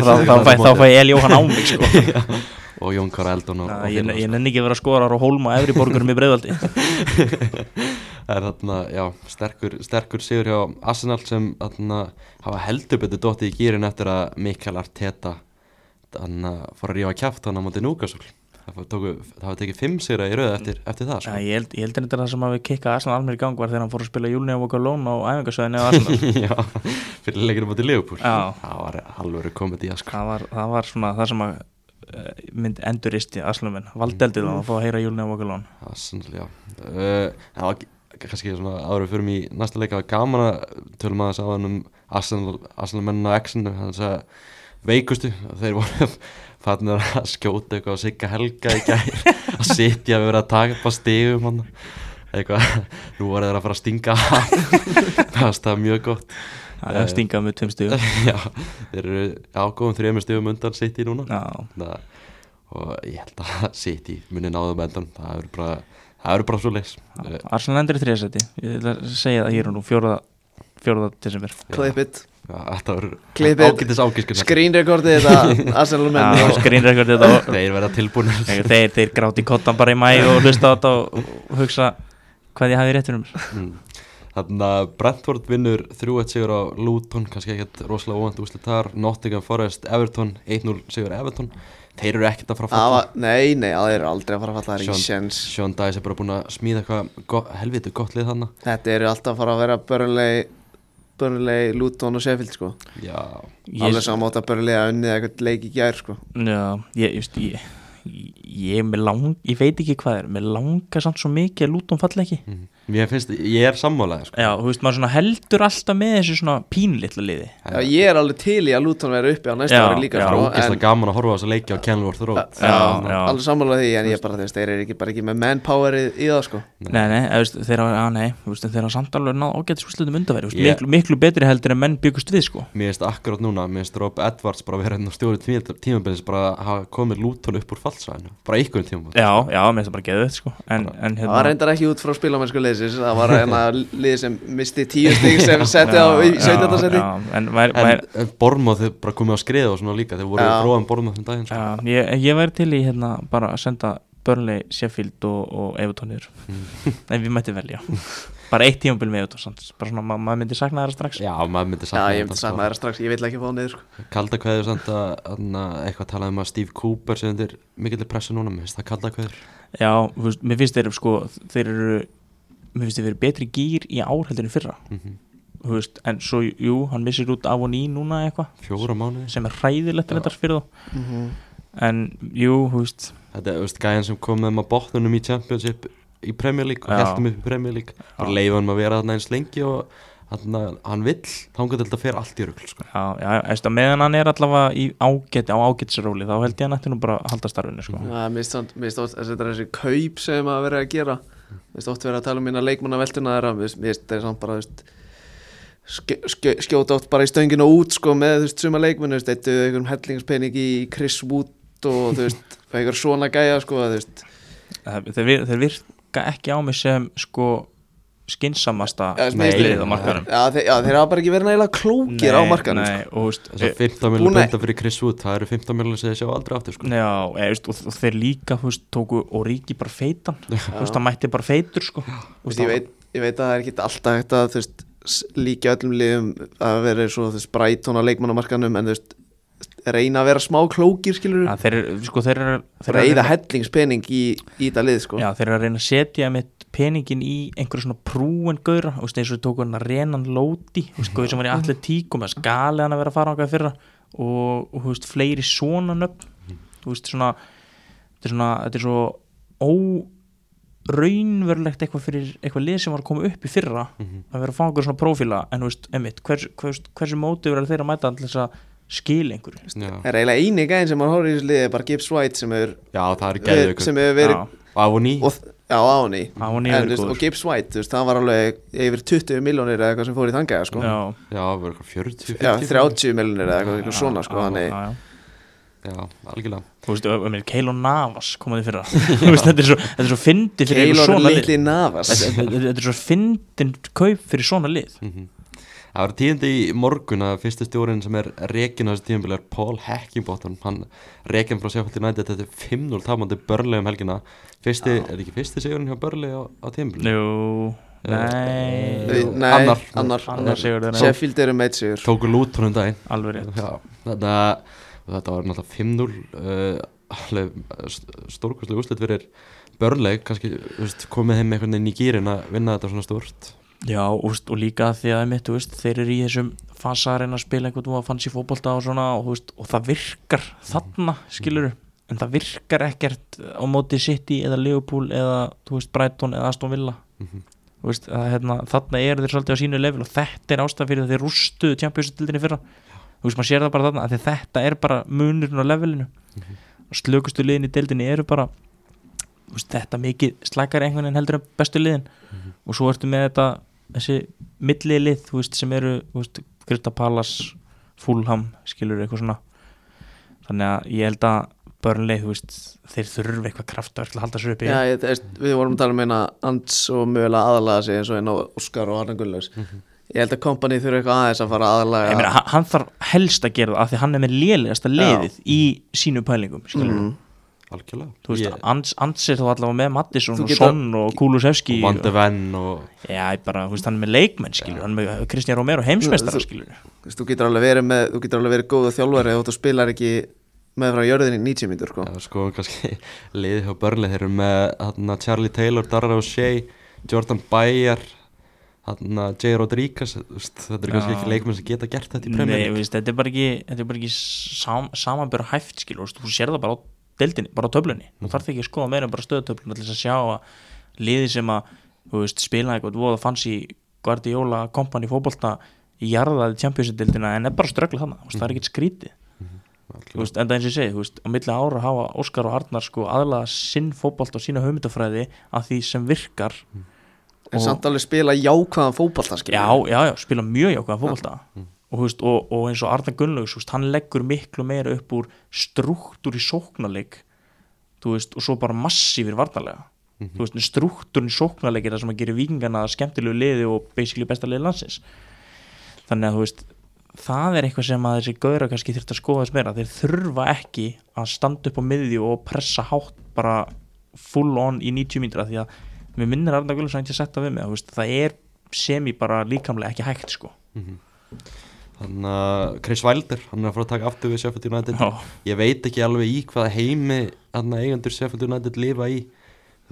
fæ, þá fæ El Jóhann á mig sko. og Jón Kara Eldon og, Já, og ég, ég nenni ekki að vera að skora á Hólma og Efri borgurum í Breiðvaldi Það er þarna, já, sterkur, sterkur sigur hjá Arsenal sem þarna hafa heldur betur dottið í gýrin eftir að Mikael Arteta þarna fór að rífa kjáft hann á móti Núkasól það það var tekið fimm sigra í röð eftir, eftir það sko. ég held, ég held þetta það sem að við kikka Arsenal alveg í gang var þegar hann fór að spila Júlni og okkar lón á æfingarsvæðinu á Arsenal Já, fyrir leikinu mútið Liverpool Já. það var alveg komið í sko. það, var, það var svona það sem að uh, myndi enduristi Arsenal minn valdeldið mm. að fá að heyra Júlni og okkar lón Arsenal, já. Uh, Það var kannski svona við förum í næsta leika gaman að tölum að að um Arsenal, Arsenal mennin á X-inu þannig að veikustu. Þeir voru fannir að skjóta eitthvað á Sigga Helga í gær að sitja að vera að taka upp á stigum hann eitthvað, nú voru þeir að fara að stinga það var mjög gott það er stingað með tveim stugum já, þeir eru ágóðum þrejum stigum undan City núna. Það, og ég held að City muni náðum endan það eru bara, það eru bara svo leis Arsenal endur í þriðasæti ég ætla að segja það hér og nú fjóraða fjóraða desember. Clip it þetta Arsenal menn. Já, og- skrínrekord þetta þeir verða tilbúinir þeir, þeir gráti kottan bara í mæ og hlusta á þetta og hugsa hvað ég hafi rétt fyrir mér Mm. Þannig að Brentford vinnur 3-1 sigur á Luton, kannski ekkert rosalega óvænt úslit þar, Nottingham Forest, Everton 1-0 sigur Everton. Þeir eru ekkert að fara að falla. Var- Nei, nei, það eru aldrei að fara að falla Það er ekki sjens Sean Dice er bara búin að smíða eitthvað go helviti gott lið þannig Þetta eru alltaf að fara að vera Burnley Burnley, Luton og Sheffield sko. Já, Alveg saman átt að Burnley að unnið eitthvað leik í gær sko. Já, ég, just, ég, ég, ég, lang, ég veit ekki hvað er Mér langar samt svo mikið að Luton falla ekki mm. Mér finnst, ég er sammálaði sko. Já, þú veist, maður svona heldur alltaf með þessu svona pínlitla liði Já, ég er alveg til í að Luton vera uppi á næsta ári líka já. Það er sko, ógeðslega en, gaman að horfa á þess að leikja á Kenilworth Road Já, Já, já. alveg sammála því en ég bara þess, þeir eru ekki, bara ekki með manpowerið í það sko Nei, nei, þeir hafa, samt alveg náð ágætis úrslutum undarveri, Ég- miklu, miklu betri heldur en menn byggust við, sko Mér finnst akkurát núna, mér finnst Rob Edwards bara vera hérna tímabilis bara ykkur tímabilis Já, já, mér finnst það bara geðið, sko. En, en Það var reyndar ekki út frá spilamennsku liðsins Það var hérna lið sem misti tíu stig sem setti á í 17. seti. Já, en væri, En, væri, en Bormóð þau bara komið á skriða og svona líka þeir voru gróðan Bormóð þessum daginn sko. já, ég, ég væri til í, hérna, bara að senda Burnley, Sheffield og, og Everton niður En við mætti velja Bara eitt tímabil með Everton, sant? bara svona, ma maður myndi sakna þeirra strax. Já, maður myndi Já, sakna ég þetta, myndi sakna þeirra strax, ég vil ekki fá það niður sko. Kalda kveður samt að, að eitthvað talað um að Steve Cooper sem þeir mikill pressu núna, mér finnst það kalda kveður. Já, veist, mér finnst þeir, sko, þeir eru Mér finnst þeir verið betri gýr í en í fyrra. Mm Þú veist, en svo, jú, hann missir út af og ný núna eitthvað. Sem er hræðilegt Já. þetta fyrir þá. En jú, þú veist Þetta er, veist, gæjan sem kom með maður botnunum í Championship í Premier League og heldum upp í Premier League Já. leifa hann að vera þarna eins lengi og hann, hann vill, þá hann þetta fer allt í rugl sko. já, já, eftir, meðan hann er allavega í ágæti á ágætisróli þá held ég hann ætti nú bara að halda starfinu sko. Já, mér finnst þetta er þessi kaup sem að vera að gera Mér finnst oft vera að tala um minna leikmanna veltuna þeirra Mér finnst- þetta er samt bara skjóta oft bara í stönginu út sko, með þú veist, suma leikmennu Þetta er einhverjum hellingspenning í Chris Wood og þú veist, og einhver svona gæja sko, þú veist Það- þeir, þeir virka ekki á mig sem sko skinsamasta Já, Nei, lið á nei. markaðum Já, þeir, já, þeir hafa bara ekki verið nægilega klókir á markanum sko. nei, og, þú veist, þess að e, 15 búin miljonar að- benda fyrir Chris Wood það eru 15 miljonar sem þið sjá aldrei aftur sko. já, e, veist, og, og þeir líka þú veist, tóku Origi bara feitan þú veist, það mætti bara feitur sko. Veist, ég, veit, ég veit að það er ekki alltaf að þú veist, líka öllum liðum að vera svo þú veist, Brighton á leikmannamarkanum en þú veist, reyna að vera smá klókir skilur ja, þeir, sko, þeir eru þeir eru að reyna- hellingspenning í, í það lið sko. Já, þeir eru að reyna að setja með peningin í einhverju svona prúen gauðra þú veist, eins og við tókum hann að renan lóti þú veist, gauður sem var í allir tíkum að skali hann að vera að fara ákveða fyrra og, og veist, fleiri svona svona þetta er svona, þetta er svo óraunverulegt eitthvað fyrir eitthvað lið sem var að koma upp í fyrra Mhm. að vera að fá einhverju svona prófíla en þú veist, emitt, hvers, hvers, hversu mótið verður þeir að mæta allir þess að skila einhverju Já. það er eiginlega eini gæðin sem maður horfir í þessu liði er bara Gibbs White sem hefur já, það er ver, gæðið sem hefur verið af og Gibbs White, þú veist, hann var alveg yfir 20 miljónir eða eitthvað sem fór í þangæða sko. Já, já, það verður eitthvað 40, 50 Já, 30 miljónir eða eitthvað, eitthvað svona sko, er já, já. já, algjörlega. Þú veist, um, Keilo Navas komaði fyrra. Þú veist, þetta er svo, þetta er svo fyndi fyrir einhver Keylor svona lið. Litli Navas. Þetta er svo fyndin kaup fyrir svona lið. Mhm. Það var tíðindi í morgun að fyrsti stjórinn sem er rekin á þessu tíðanbíl er Paul Heckingbottom. Hann rekin frá Sheffield United þetta er 5-0 tapandi börlega um helgina. Fyrsti, er ekki fyrsti sigurinn hjá börlega á, á tíðanbíl? Jú, nei. Nei, annar. annar, Annar sigur. Sheffield eru meitt sigur. Tóku lút honum daginn. Alveg rétt. Já, þetta, þetta var náttúrulega 5-0 uh, alveg stórkostlega úslit fyrir börnleik, kannski komið þeim einhvern veginn í gýrin að vinna þetta svona stórt Já, úst, og líka því að mitt, veist, þeir eru í þessum fasa að reyna að spila einhvern veginn að fanns í fótbolta og svona og, veist, og það virkar þarna, skilur en það virkar ekkert á móti City eða Liverpool eða Brighton eða Aston Villa. Þú veist, að, hérna, þarna eru þeir svolítið á sínu level og þetta er ástæð fyrir að þeir rústuðu Champions-dildinni fyrra. Maður sér það bara þarna að þetta er bara munurinn á levelinu. Og slökustu liðin í dildinni eru bara þetta mikið slækar einhvern veginn heldur en bestu liðin. Og svo ertu með þetta þessi millið lið þú veist, sem eru þú veist, Krista Pallas, Fulham skilur eitthvað svona. Þannig að ég held að veist, þeir þurfi eitthvað kraftaverk til að halda sér upp í. Já, ég, veist, við vorum að tala um eina Ants og mögulega aðalaga sig eins og einn á Óskar og Arna Gunnlaugs. Ég held að kompani þurfi eitthvað aðeins að fara að aðalaga Ég meina, hann, þarf helst að gera það af því hann er með lélegasta liðið í sínu pælingum skilur mm. Algjörlega þú veist, Ans, Ans er þá allavega með Mattisson og Son og Kulusevski og Van de Ven og já, ég bara, þú veist, hann er með leikmenn skilur hann er með Kristján Romero heimsmeistara Þú- skilur Þú veist, þú getur alveg verið með Þú getur alveg verið góða þjálfari og þú spilar ekki með frá jörðinni 90 mínútur sko. ja, sko kannski liðið hjá börnleik þeir eru með þarna, Charlie Taylor, Dara O'Shea Jordan Bayer þarna, J. Rodríguez þetta eru kannski Já. ekki leikmenn sem geta gert þetta í Nei, League veist, þetta er bara ekki, þetta er bara ekki sam, samanböru hæft skilur, þú sér það bara á deildinni, bara á töflunni. Þú þarf ekki að skoða meira en bara stöðutöflunni til þess að sjá að liði sem að þú veist, spila eitthvað, voða fanns í Guardiola, kompani, fótbolta í jarðaði Champions-deildina en er bara ströggla þannig, veist, það er ekkert skrítið. Þú veist, enda eins og ég segi, veist, á milli ára hafa Óskar og Arnar sko aðlaða sinn fótbolta og sína hugmyndafræði að því sem virkar. En Og- samt alveg spila jákvæðan fótballta já, já, já, spila mjög jákvæða fótbolta og, veist, og, og eins og Arnar Gunnlaugs hann leggur miklu meira upp úr struktúr í sóknarleik veist, og svo bara massífir varnalega þú veist, struktúrin í sóknarleik er það sem að gera vikingana skemmtilegu liði og basically besta liði landsins. Þannig að þú veist það er eitthvað sem að þessi gauðra kannski þurft að skoða þess meira, þeir þurfa ekki að standa upp á miðju og pressa hátt bara full on í 90 mínútur af því að mér minnir Arnar Gunnlaugs að setja við mig, það er sem í bara líkamlega ekki hægt sko þannig að Chris Wilder, hann er að fara að taka aftur við Sheffield United Já. ég veit ekki alveg í hvaða heimi þarna eigendur Sheffield United lifa í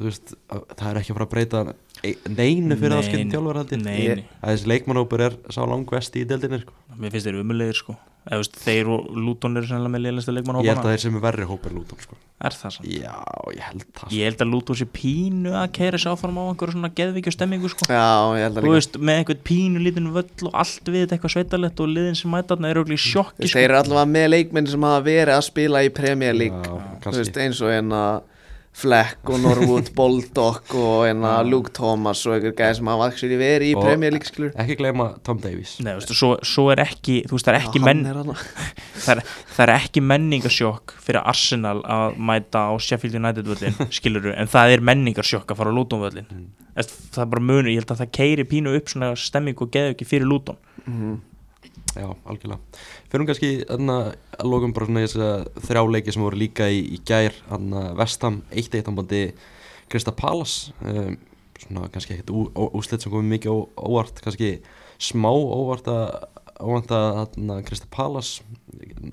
veist, það er ekki að fara að breyta e- neinu fyrir það Nei, skemmt þjálfur held ég nei, Ég- nei. að þessi leikmannópur er sá langvesti í deildinni sko. mér finnst þeir umulegir sko Eða, veist, þeir og Luton eru sennilega með lélæsta leikmann ég held að þeir sem er verri hópur Luton sko. er það sann já, ég held það sko. ég held að Luton sé pínu að keira sér áfram á einhverju svona geðvíkju stemmingu sko Já, ég held að þú líka veist, með einhvern pínu lítinn völl og allt við þetta eitthvað sveitalegt og liðin sem mæta þarna eru okkur í sjokki Þeir sko. eru allavega með leikmenn sem hafa verið að spila í Premier Fleck og Norwood, Boldock og enna Luke Thomas og einhver gæði sem hafa actually verið í Og- Premier League skilur ekki gleyma Tom Davies. Nei, veistu, svo, svo er ekki þú veist, það er ekki, menn, er það er, það er ekki menningarsjokk fyrir Arsenal að mæta á Sheffield United völlin skiluru, en það er menningarsjokk að fara á Luton völlin Mm. það er bara munur, ég held að það keiri pínu upp svona stemming og geðu ekki fyrir Luton. Mhm. Já, algjörlega fyrir kannski þarna, að lókum bara svona þess að þrjá leiki sem voru líka í, í gær þarna, Vestham 1-1 á bandi Krista Palas um, svona kannski ekkert ú- ó- úrslit sem komið mikið ó, óvart kannski smá óvart að óvart að Krista Palas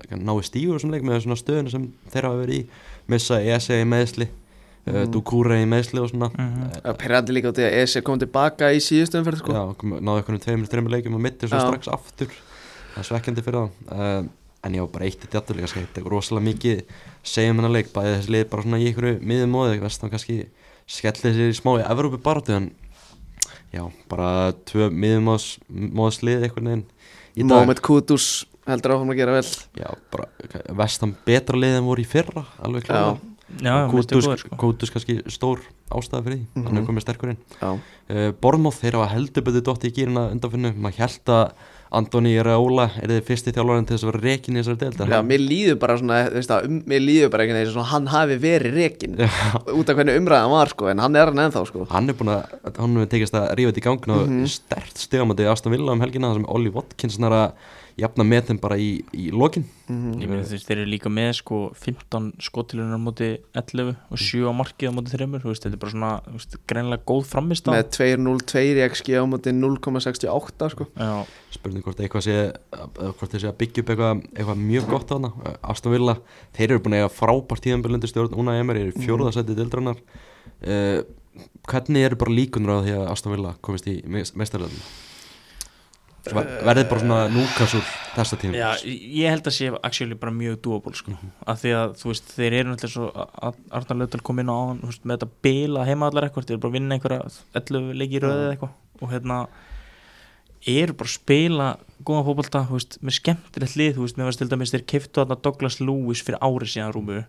nái stígur sem leik með svona stöðuna sem þeir hafa verið í missa ESE í meðsli mm. uh, Dukure í meðsli og svona Mhm. uh, Það er perrandi líka á því að Esi kom tilbaka í síðustu umferð sko. Já, kom, náðu eitthvað tveimur, þreimur leikjum og mittir svo Já. strax aftur það er svekkjandi fyrir það uh, en ég var bara eitt í djattur líka eitthvað rosalega mikið segjum hennar leik. Bæði þessi lið bara svona í ykkur miðum móði vestan kannski skellið sér í smá í Evrópu baráttu en já, bara tvö miðum móðs lið eitthvað neginn í dag. Mohamed Kudus heldur áfram að gera vel. Já, bara vestan betra lið en voru í fyrra alveg Kótus, góður sko Kótus kannski stór ástæða fyrir því, hann Mhm. er komið sterkur inn. Uh, Bormóð þeir hafa heldur betur dotti í gýrina undanfinnu, maður held að Antoni Raúla er þið fyrsti þjálfarinn til þess að vera rekin í þessari deildar Já mér líður bara svona veist það, um, mér líður bara einhvern veginn svona hann hafi verið rekin Já, út af hvernig umræðan var sko en hann er hann ennþá sko. Hann er búin að hann hefur tekist að rífa þetta í gangin og mm -hmm. stert stigamandi Aston Villa um helgina þar sem Ollie Watkins er jafna metin bara í, í lokin. Mhm. Ég meina þú veist, þeir eru líka með sko 15 skotilunar á móti 11 og 7 á markið á móti 3 þú veist, þetta er bara svona, þú veist, greinlega góð framist með 2-0-2 í XG á móti 0,68 sko. Já, spurning hvort eitthvað sé eða hvort þeir sé að byggja upp eitthvað, eitthvað mjög gott á hana Aston Villa, þeir eru búin að eiga frábært tíðanbjörnundir stjórn, Una Emery er í fjórðarsæti dildrannar uh, hvernig eru bara líkunur á því að Aston Villa komist í meistaröðinu verðið bara svona núkasur þessa tíma Já, ég held að sé actually bara mjög doable sko, af því að þú veist, þeir eru náttúrulega svo að Arnar Löfdal kom inn á hann, veist, með þetta bila heima allar eitthvað, þeir eru bara að vinna einhverja 11 leiki röðið eða eitthvað. Og hérna eru bara að spila góðan fótbolta, þú veist, með skemmtilegt lið, þú veist, mér varst til dæmis þeir keftu þarna Douglas Lewis fyrir árið síðan rúmu.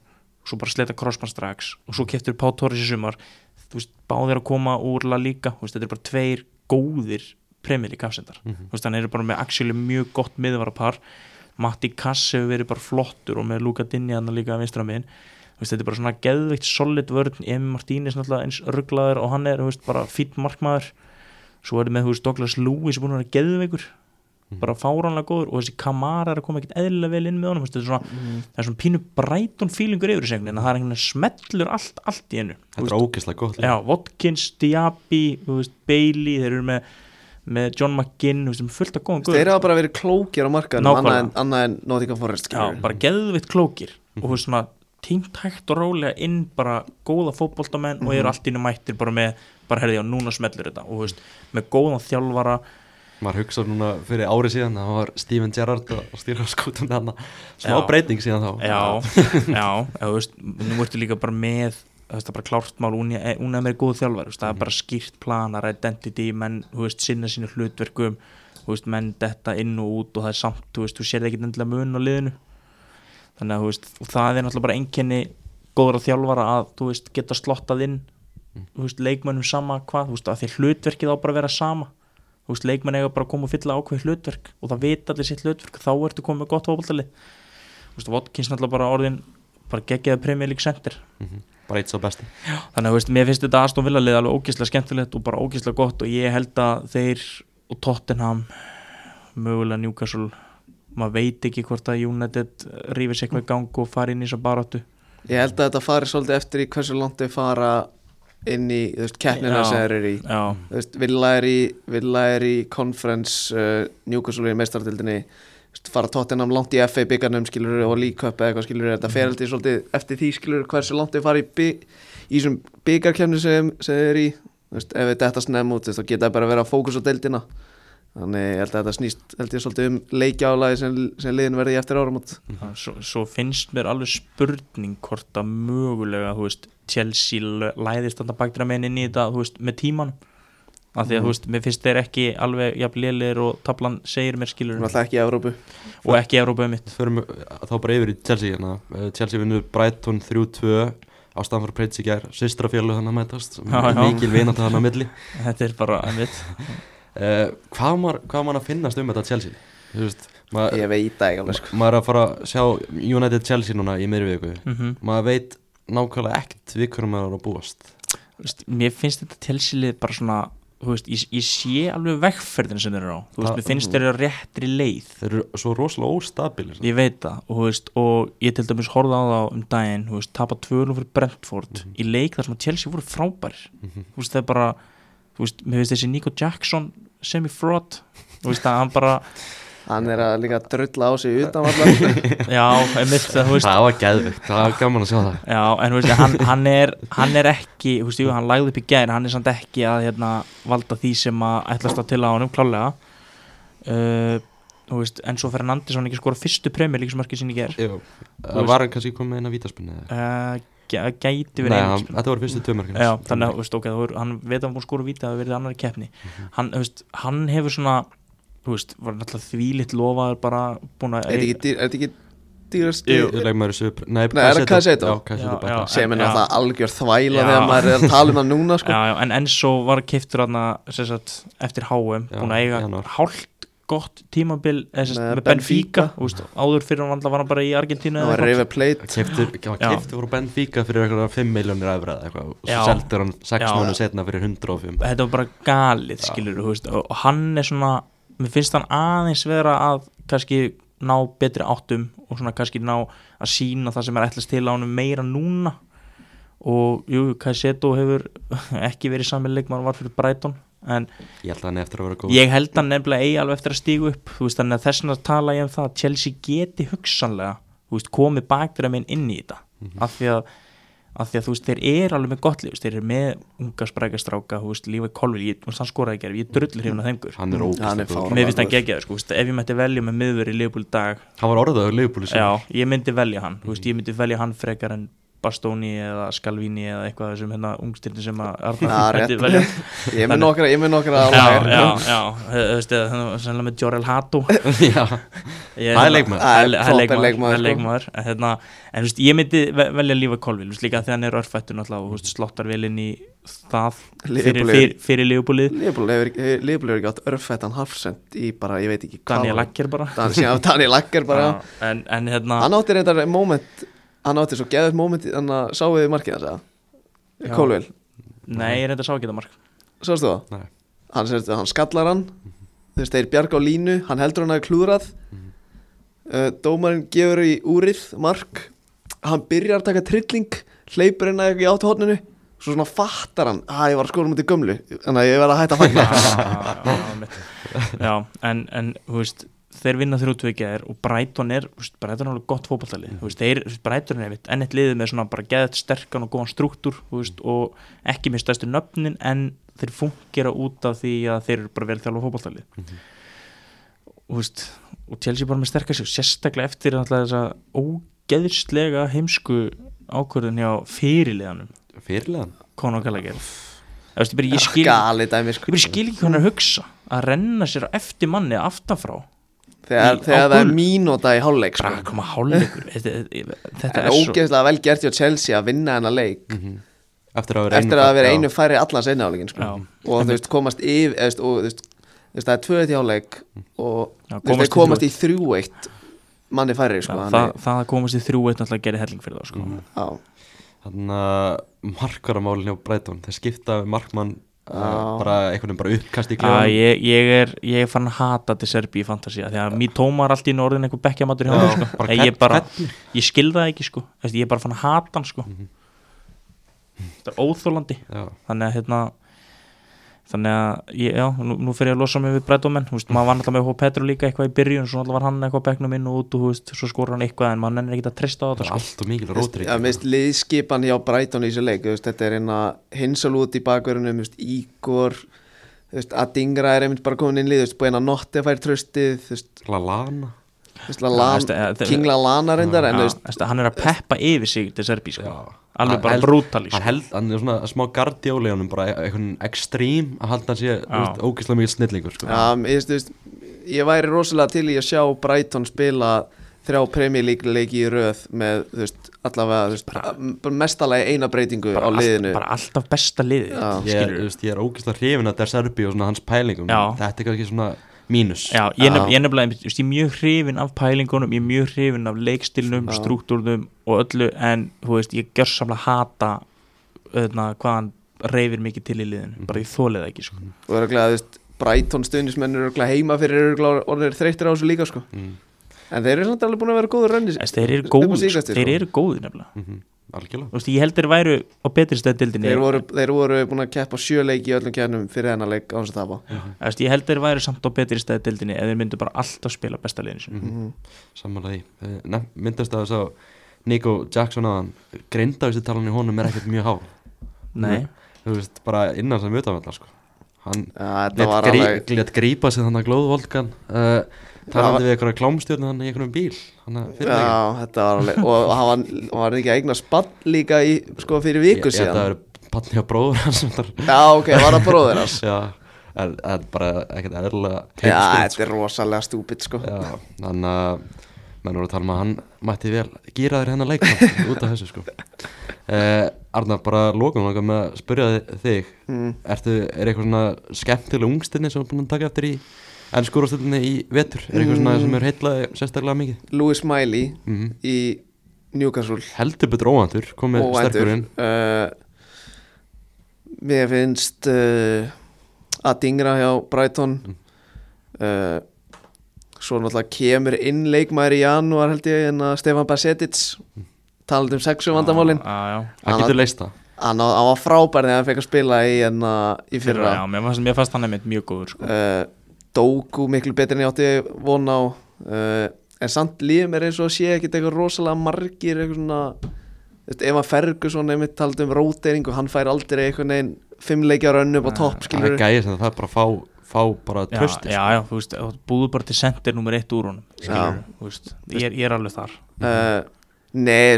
Og svo bara sleta crossman strax. Og svo keftur Pá Torres í sumar. Þú veist, báðir að koma úr La Liga þú veist, þetta er bara tveir góðir premjali kafsendar, Mhm. þú veist, hann eru bara með actually mjög gott miðvarapar. Matti Kass hefur verið bara flottur og með Luka Dinni hann líka að vinstra minn þú veist, þetta er bara svona geðveikt solid vörn. Emi Martínez náttúrulega eins rugglaður og hann er, þú veist, bara fýtt markmaður. Svo er þetta með, þú veist, Douglas Lewis búin að vera geðveikur. Bara fáránlega góður og þessi Kamara er að koma ekkert eðlilega vel inn með honum. Þetta er svona, það er svona pínu Brighton feelingur yfir þessu en það er einhvern veginn smellur allt, allt í einu. Þú þetta er ógeðslega gott Já, Watkins, Diaby, Bailey þeir eru með, með John McGinn er fullt af góðum þeir guður hafa bara verið klókir á Nákvæmlega. annað en, annað en Nottingham Forest Já, bara geðvitt klókir. Og þú veist svona tímt hægt og rólega inn bara góða fótboltamenn og eru allt innu mættir bara með, bara herði á núna smellur þetta. Og þú veist, með góðan þjálfara. Maður hugsa núna fyrir ári síðan það var Steven Gerrard að stýra skútum þarna. Smá breyting síðan þá. Já, já, þú veist, nú ertu líka bara með það er bara klárt mál, hún er, hún er með góð veist, það er bara skýrt planar identity, menn, þú veist, sinna sínu hlutverkum, þú veist, menn detta inn og út og það er samt, þú veist, þú sér ekki endilega mun á liðinu. Þannig að, þú veist, það er náttúrulega bara einkenni góður að þjálfara að, þú veist, geta slottað inn þú veist, leikmönnum sama hvað, þú veist, að því hlutverkið á bara að vera sama. Þú veist, leikmenn eiga bara að koma og fylla ákveð hlutverk og það vita allir sitt hlutverk þá ertu komið gott fótboltalið. Þú veist, Watkins náttúrulega bara orðin bara geggjaði Premier League center. Mhm. Bara eitt svo besti. Þannig að veist, mér finnst þetta Aston Villa lið alveg ógeðslega skemmtilegt og bara ógeðslega gott og ég held að þeir og Tottenham mögulega Newcastle maður veit ekki hvort að United rífir sig eitthvað í gang og fari inn í þessa baráttu. Ég held að þetta fari svolítið eftir í hversu langt þau fara inn í keppnina Já. sem þeir eru í. Já, veist, Villa er í, Villa er í conference, uh, Newcastle er í meistardildinni fara Tottenham langt í FA byggarnum skilur og League Cup eða eitthvað skilur þetta fer alltaf svolítið eftir því skilur hversu langt þau fara í, þessum byggarkemni sem, sem þau eru í. Veist, ef þetta snem út þá geta það bara að vera að fókus á deildina. Þannig ég held að þetta snýst held ég svolítið um leikjálaði sem, sem liðin verði eftir áramót. Svo, svo finnst mér alveg spurning hvort að mögulega þú veist, Chelsea læðist þarna baktra menn inn í þetta þú veist, með tíman af því að þú veist, mér finnst þeir ekki alveg jafn lélir og tablan segir mér skilur Hún er alltaf ekki í Evrópu. Og ekki Európa mitt Förum þá bara yfir í Chelsea hérna. Eh, Chelsea vinnur Brighton 3-2 á Stamford Bridge í gær. Sýstrafjölu þannig að mætast mikil vinat þannig að milli. Þetta er bara einmitt. Uh, hvað var maður, hvað var maður að finnast um þetta Chelsea? Þú veist maður, ég veit það ekki alveg sko. maður er að fara að sjá United Chelsea núna í miðri viku. Mm maður veit nákvæmlega ekkert við hverju maður er að búast. Mér finnst þetta telsilið bara svona veist, ég, ég sé alveg vegferðin sem þeir eru á. Þú veist, Það- mér finnst þeir eru á réttri leið. Þeir eru svo rosalega óstabilir ég veit það og, þú veist, og ég til dæmis horfði á það um daginn þú veist, tapa tvölu fyrir Brentford í leik þar sem að Chelsea voru frábærir. Mhm. þú veist, það er bara þú veist, mér finnst þessi Nico Jackson semi-fraud þú veist, að hann bara hann er að líka drulla á sig utan já, einmitt, það, þú veist það var geðvikt, það var gaman að sjá það Já, en veist, hann, hann, er, hann er ekki, þú veist, jú, hann lagði upp í gæri, hann er samt ekki að hérna, valda því sem að ætlast að til á honum, klálega. Uh, veist, en svo fer hann ekki að skora fyrstu premjör líka sem markið sinni ger. Jú, það var hann kannski komið inn að vítaspunni Uh, gæ- gæti verið hann, spil. þetta voru fyrstu tömörkina Já, þannig að, þú veist, ok, þú veist, hann veit að hann búið að skora víta að það verið annari keppni. Hann, hann hefur svona, þú veist, var náttúrulega þvílitt lofaður bara búin að... er þetta ekki, dýr- er þetta ekki dýrast Jú. Nei, Nei, er það? Já, Caicedo Já, bara já. sem er náttúrulega algjör þvæla Já. þegar maður er að tala um það núna sko. Já, já, en Enzo var keiftur hann sagt, eftir HM, Já, búin að eiga hálft gott tímabil eða, sagt, Með Benfica, áður fyrir hann var hann bara í Argentínu það var Plate Keftur, Já. keftur voru Benfica fyrir eitthvað 5 miljónir eitthvað og svo seldur hann 6 Já. mánuð setna fyrir 105 þetta var bara galið skilur, og hann er svona mér finnst hann aðeins vera að kannski ná betri áttum og svona kannski ná að sína það sem er ætlast til á honum meira núna. Og jú, Kajseto hefur ekki verið sami leikmann var fyrir Brighton en Ég held að hann eftir að vera góð ég held að nefnilega eigi alveg eftir að stígu upp. Þú veist, þannig að þess vegna tala ég um það að Chelsea geti hugsanlega þú veist, komið bakdra minn inn í þetta. Af, því að, af því að þú veist, þeir eru alveg með gott líf, þeir eru með unga sprækastráka, lífið kolvil hann skoraði ekki, ég er er er ógæslega góð fáránlega mér finnst hann góður. geggjaður, sko, ef ég mætti velja með miður í Liverpool í dag, Hann var orðaður Leifbúli já, ég myndi velja hann þú veist, ég myndi velja hann frekar en Bastoni eða Scalvini eða eitthvað af þessum hérna ungstirni sem að myndi velja. Ég með nokkra, ég með nokkra já, já, já, þú veist, eða sennilega með Jorel Hato Já, Ég- Það er leikmaður. Það er Það er topp leikmaður, það er sko. leikmaður. En, hérna, en þú veist, ég myndi ve- velja lífa Kolvil veist, líka þegar hann er örfættur náttúrulega og þú veist, slottar vel inn í það fyrir, er- lífbúlið Liverpool hefur ekki- átt örfættan hafsend í bara, ég veit ekki hvað Daniel var. Lakker bara en hérna Hann átti reyndar moment Hann átti svo geðið moment Þannig að sáu við markið hans Já. að Kólvel, Nei, ég reynda að sá ekki það mark. Sástu það? Nei. Hann, sagt, hann skallar hann. Þú veist, þeir bjarga á línu Hann heldur hann að klúðrað. Uh, Dómarinn gefur í úrið Mark. Hann byrjar að taka trilling Hleypur inn að í átuhotninu Svo svona fattar hann að ég var að skora mútið gömlu. Þannig að ég verð að hætta að fagna. Já, já, mitt. já, en, en þú veist þeir vinna þrjú tvekjaðir og Brighton er Brighton er alveg gott fótballtalið mm. þeir, Brighton er einmitt enn eitt liðið með svona bara geðt sterkan og góðan struktúr veist, og ekki með stærstu nöfnin en þeir fungera út af því að þeir eru bara vel þjálfa fótballtalið mm. og, veist, og Chelsea bara með sterkast sérstaklega eftir náttúrulega þessa ógeðslega heimsku ákvörðun hjá fyrirliðanum. Fyrirlegan Conor Gallagher. Þú veist, ég, skil sko. ekki er að hugsa að renna sér eftir manni aftanfrá Þegar, þegar það er gul. mínúta í hálfleik sko. koma hálfleikur þetta, er svo ógeðslega vel gert hjá Chelsea að vinna hennar leik Eftir að vera eftir að vera einu færi allan seinna áleikin sko. Og þú veist komast yfir eða, veist, og þú veist, það er tvöðið í áleik og Já, þú veist komast í þrjú eitt manni færi sko, Já, það, það að komast í þrjú eitt náttúrulega gerir helling fyrir það sko. já, Þannig að markaramálin hjá Brighton Þeir skipta við markmann. Bara einhvern veginn bara uppkast í klefanum ég, ég, er, ég er fann að hata til Serbi í fantasía því að mér tómar allt í norðin einhver bekkjamatur hjá Já, hann sko. bara ég, bara, ég skil það ekki sko. Ég er bara fann að hata hann sko. þetta er óþólandi þannig að hérna þannig að, ég, já, nú, nú fyrir ég að losa mig við breytómenn, þú veist, maður var náttúrulega með Hó Petru líka eitthvað í byrjun, svo náttúrulega var hann eitthvað á bekknum inn og út og þú veist, svo skorur hann eitthvað en maður nennir ekki að trista á það þetta sko. allt og mikil Þú veist, rótrik Já, minnst liðskipan hjá Brighton í þessu leik þú veist, þetta er eina hinsal út í bakverðinu Ígor þú veist, Adingra er einmitt bara komin inn lið þú veist, búin að Notte fær tröstið þú veist, Lallana þú veist, Lallana- Já, þú veist, King Lallana reyndar hann er að peppa yfir sig til Serbi sko. Alveg bara brútali Hann, held, hann er svona smá einhvern ekstrím að halda veist, ógeðslega mikil snillingur sko. Já, ég, veist, þú veist, ég væri rosalega til í að sjá Brighton spila þrjá Premier League leiki í röð með, veist, allavega veist, bara mestalagi eina breytingu á liðinu allt, bara alltaf besta liðið Já. ég, ég er ógeðslega hrifin að Der Serbi og svona hans pælingum Já. Þetta er kannski svona mínus Já, ég, ég nefnilega, ég er mjög hrifin af pælingunum, ég er mjög hrifin af leikstilnum, struktúrnum og öllu en, þú veist, ég gjör samlega hata öðna, hvað hann reyfir mikið til í liðinu, bara ég þólið það ekki sko. og örgulega, þú veist, Brighton stuðnismenn eru örgulega heima fyrir orðinir þreyttir á þessu líka sko. mm. En þeir eru samt alveg búin að vera góður rönni þeir eru sko. þeir eru góði nefnilega. Mm Algjörlega. Þú veist, ég held þeir væru á betri stæð dildinni þeir voru, þeir voru búin að keppa sjö leiki í öllum kjærnum fyrir hennar leik á þess að tapa. Þú veist, ég held þeir væru samt á betri stæð dildinni ef þeir myndu bara alltaf spila besta liðinu sínu. Mhm. Samanlega því. Eh, Myndast að þess að Nico Jackson aðan Grindavísi talan í honum er ekkert mjög há nei, Þú veist, bara innan sem utanvallar sko. Hann Já, þetta let, alveg let grípa sig þannig að glóðvolkan. Uh, Talandi við eitthvað klámstjörnu þannig í einhvernum bíl Já, þetta var alveg og hann var, hann var ekki að eigna spann líka í, sko, fyrir viku Ég held að síðan? það eru patni á bróður hans Já, ok, var það bróðir hans? Já, en það er bara ekkert eðlilega Já, heimskulegt, þetta er rosalega stúpid, sko. Já, þannig að menn voru að tala um að hann mætti vel gýra þér hennar leikmann út af þessu sko. Uh, Arnar, bara lókum langar með að spyrja þi- þig. Mm. Ertu, er eitthvað svona skemmtileg ungstinni sem er búin að taka eftir í ennskúrastöldinni í vetur? Er eitthvað svona sem er heitlaði sérstaklega mikið? Louis Miley Mm í Newcastle. Heldur betur óvandur, komið sterkur inn. Uh, Mér finnst uh, að dingra hjá Brighton. Mm. uh, svo náttúrulega kemur inn leikmaður í janúar held ég en að Stefan Basetic talandi um sexu vandamálin. Já, já, Það getur leist það. hann, var frábær þegar hann fekk að spila í, en, í fyrra. Já, mér fannst, mér fannst hann einmitt mjög góður sko. Dóku miklu betur en ég átti von á. Uh, en samt líður mér eins og sé ekkit eitthvað rosalega margir eitthvað svona þú veist, ef að Ferguson einmitt taldi um róteringu hann fær aldrei eitthvað neginn fimm leikja rönn upp á topp Það skilur er gæði sem það er bara að fá, fá bara já, trösti já, já, þú veist, þú búðu bara til sendir nummer eitt úr honum skilur, þú veist, ég, er- ég er alveg þar. Uh, Nei,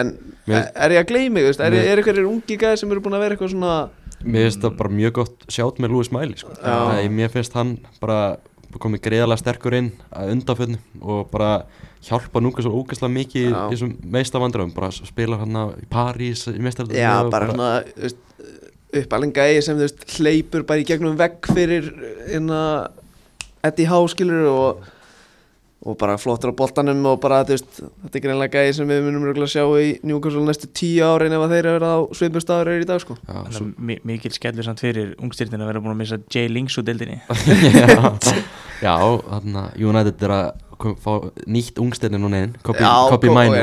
en er ég að gleymi, þú veist, er, Mér- er eitthvað ungi gæði sem eru búin að vera eitthvað svona Mér finnst það bara mjög gott sjátt með Lúi Smæli sko. Nei, Mér finnst hann bara komið greiðalega sterkur inn að undanfönnu og bara hjálpa núka svo ógeðslega mikið í Já. þessum meistarvandrum bara spila hann í París í meistarvandrum Já, bara svona veist, uppalinn gæði sem þú veist hleypur bara í gegnum vegg fyrir inna Eddie Howe skilur og og bara flottur á boltanum og bara þú veist, þetta er greinlega gæði sem við munum örugglega sjá í Newcastle næstu tíu árin ef að þeir eru verið á svipum staður eru í dag sko. Já, svo, að mi- mikil skellur samt fyrir ungstyrtin að vera búin að missa Jay Links úr deildinni. Já, já þarna United er að kom, fá nýtt ungsteinni núna inn Kobi, Mainu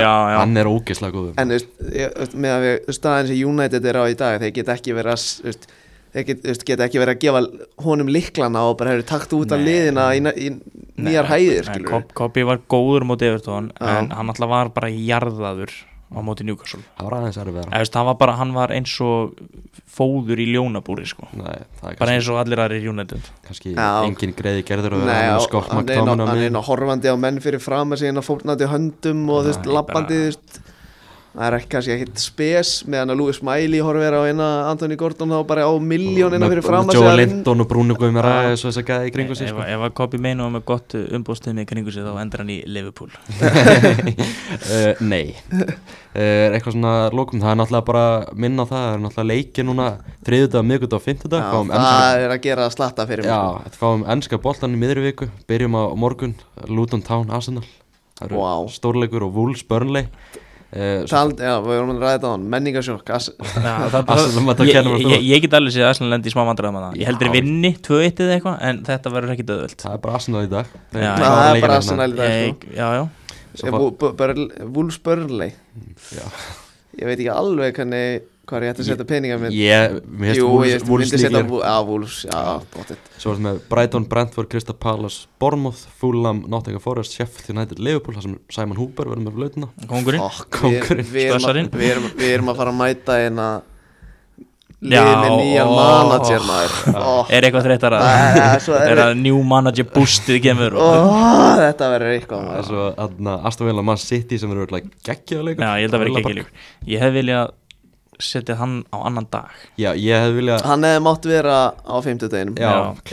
er- hann er ógeðslega góður. En þú veist, ég- þú veist, með að við staðin sem United er á í dag þeir geta ekki verið að s- þú veist, þeir get, veist, geta ekki verið að gefa honum liklana og bara hefur takt út af Nei. liðina í, í nýjar hæðir skilur við Kopi var góður móti Evertón en hann alltaf var bara jarðaður á móti Newcastle það var aðeins erfið Eða, veist, hann var bara, hann var eins og fóður í ljónabúri sko. Nei, það er bara eins og allir aðrir United kannski Já. engin greiði gerður Nei, hann er á- hann er miðjunni. inn á horfandi á menn fyrir fram að segja fórnandi höndum og þú veist, Nei, lappandi þú veist, það er ekki kannski ekkit spes meðan að Louis Smiley horfir á eina Anthony Gordon þá bara á miljónina fyrir fram að Joe segja Linton og Bruno Já. aðeins og þess að gæði í kringu sig ef, sko. ef að Kopi Meinu var með gott umbóðstöð með kringu sig þá endur hann í Liverpool uh, Nei uh, Eitthvað svona lókum, það er náttúrulega bara minna það, það er náttúrulega leiki núna þriðudag, miðgudag og fáum það er að gera slatta fyrir mig já, sko. þetta fáum enska boltan í miðri viku byrjum á morgun, Luton Town Arsenal Vá. stórleikur og Wolves Burnley uh, Tald, já, við erum að ræða þetta á hann, það, að ég, mér ég, get alveg séð að Arsenal lendi í smá vandræðum það. Ég heldur ég vinni 2-1 eða eitthvað en þetta verður ekki döðvöld. Það er bara Arsenal í dag. Það er bara hérna. Arsenal í dag sko. já, já, Svo fá- Wolves Burnley. Já. Ég veit ekki alveg hvernig hvað ég ætti að setja peninga minn. Ég, mér Jú, finnst ég Wolves- Wolves myndi setja líklegir. Wo- Já, Wolves, já, bóttið Svo er þetta með Brighton, Brentford, Crystal Palace, Bournemouth, Fulham, Nottingham Forest, Sheffield United, Liverpool þar sem Simon Hooper verður með blöðuna. Kongurinn Fokk, Kóngurinn, við, við, erum að, við, erum, við erum að fara að mæta eina Já, lið með nýjan manager maður. Ó, er eitthvað þreytar að það er er að new manager boostið kemur? Og, Þetta verður eitthvað Það er maður. svo aðna Aston Villa Man City sem eru örugglega geggjaður setja hann á annan dag. Já, ég hef viljað Hann hefði mátt vera á Já.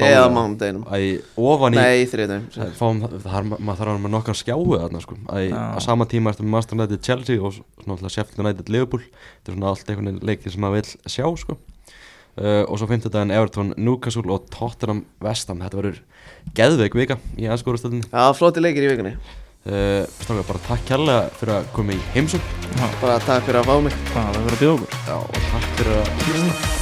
Eða mánudeginum. Æ, ofan í Nei, þriðdeginum fáum, er, maður þarf að vera með nokkar skjáu þarna sko. Æ, á sama tíma ertu með Master United Chelsea og svona alltaf Sheffield United Liverpool. Þetta er svona allt einhvern veginn leikir sem maður vil sjá sko. Uh, og svo fimmtudaginn Everton Newcastle og Tottenham Vestham þetta verður geðveik vika í anskórastöldinni Já, flóti leikir í vikunni uh, Strákar, bara takk kærlega fyrir að koma í heimsum Bara takk fyrir að fá mig. Það verður að bjóða okkur. Já, og takk fyrir að hlusta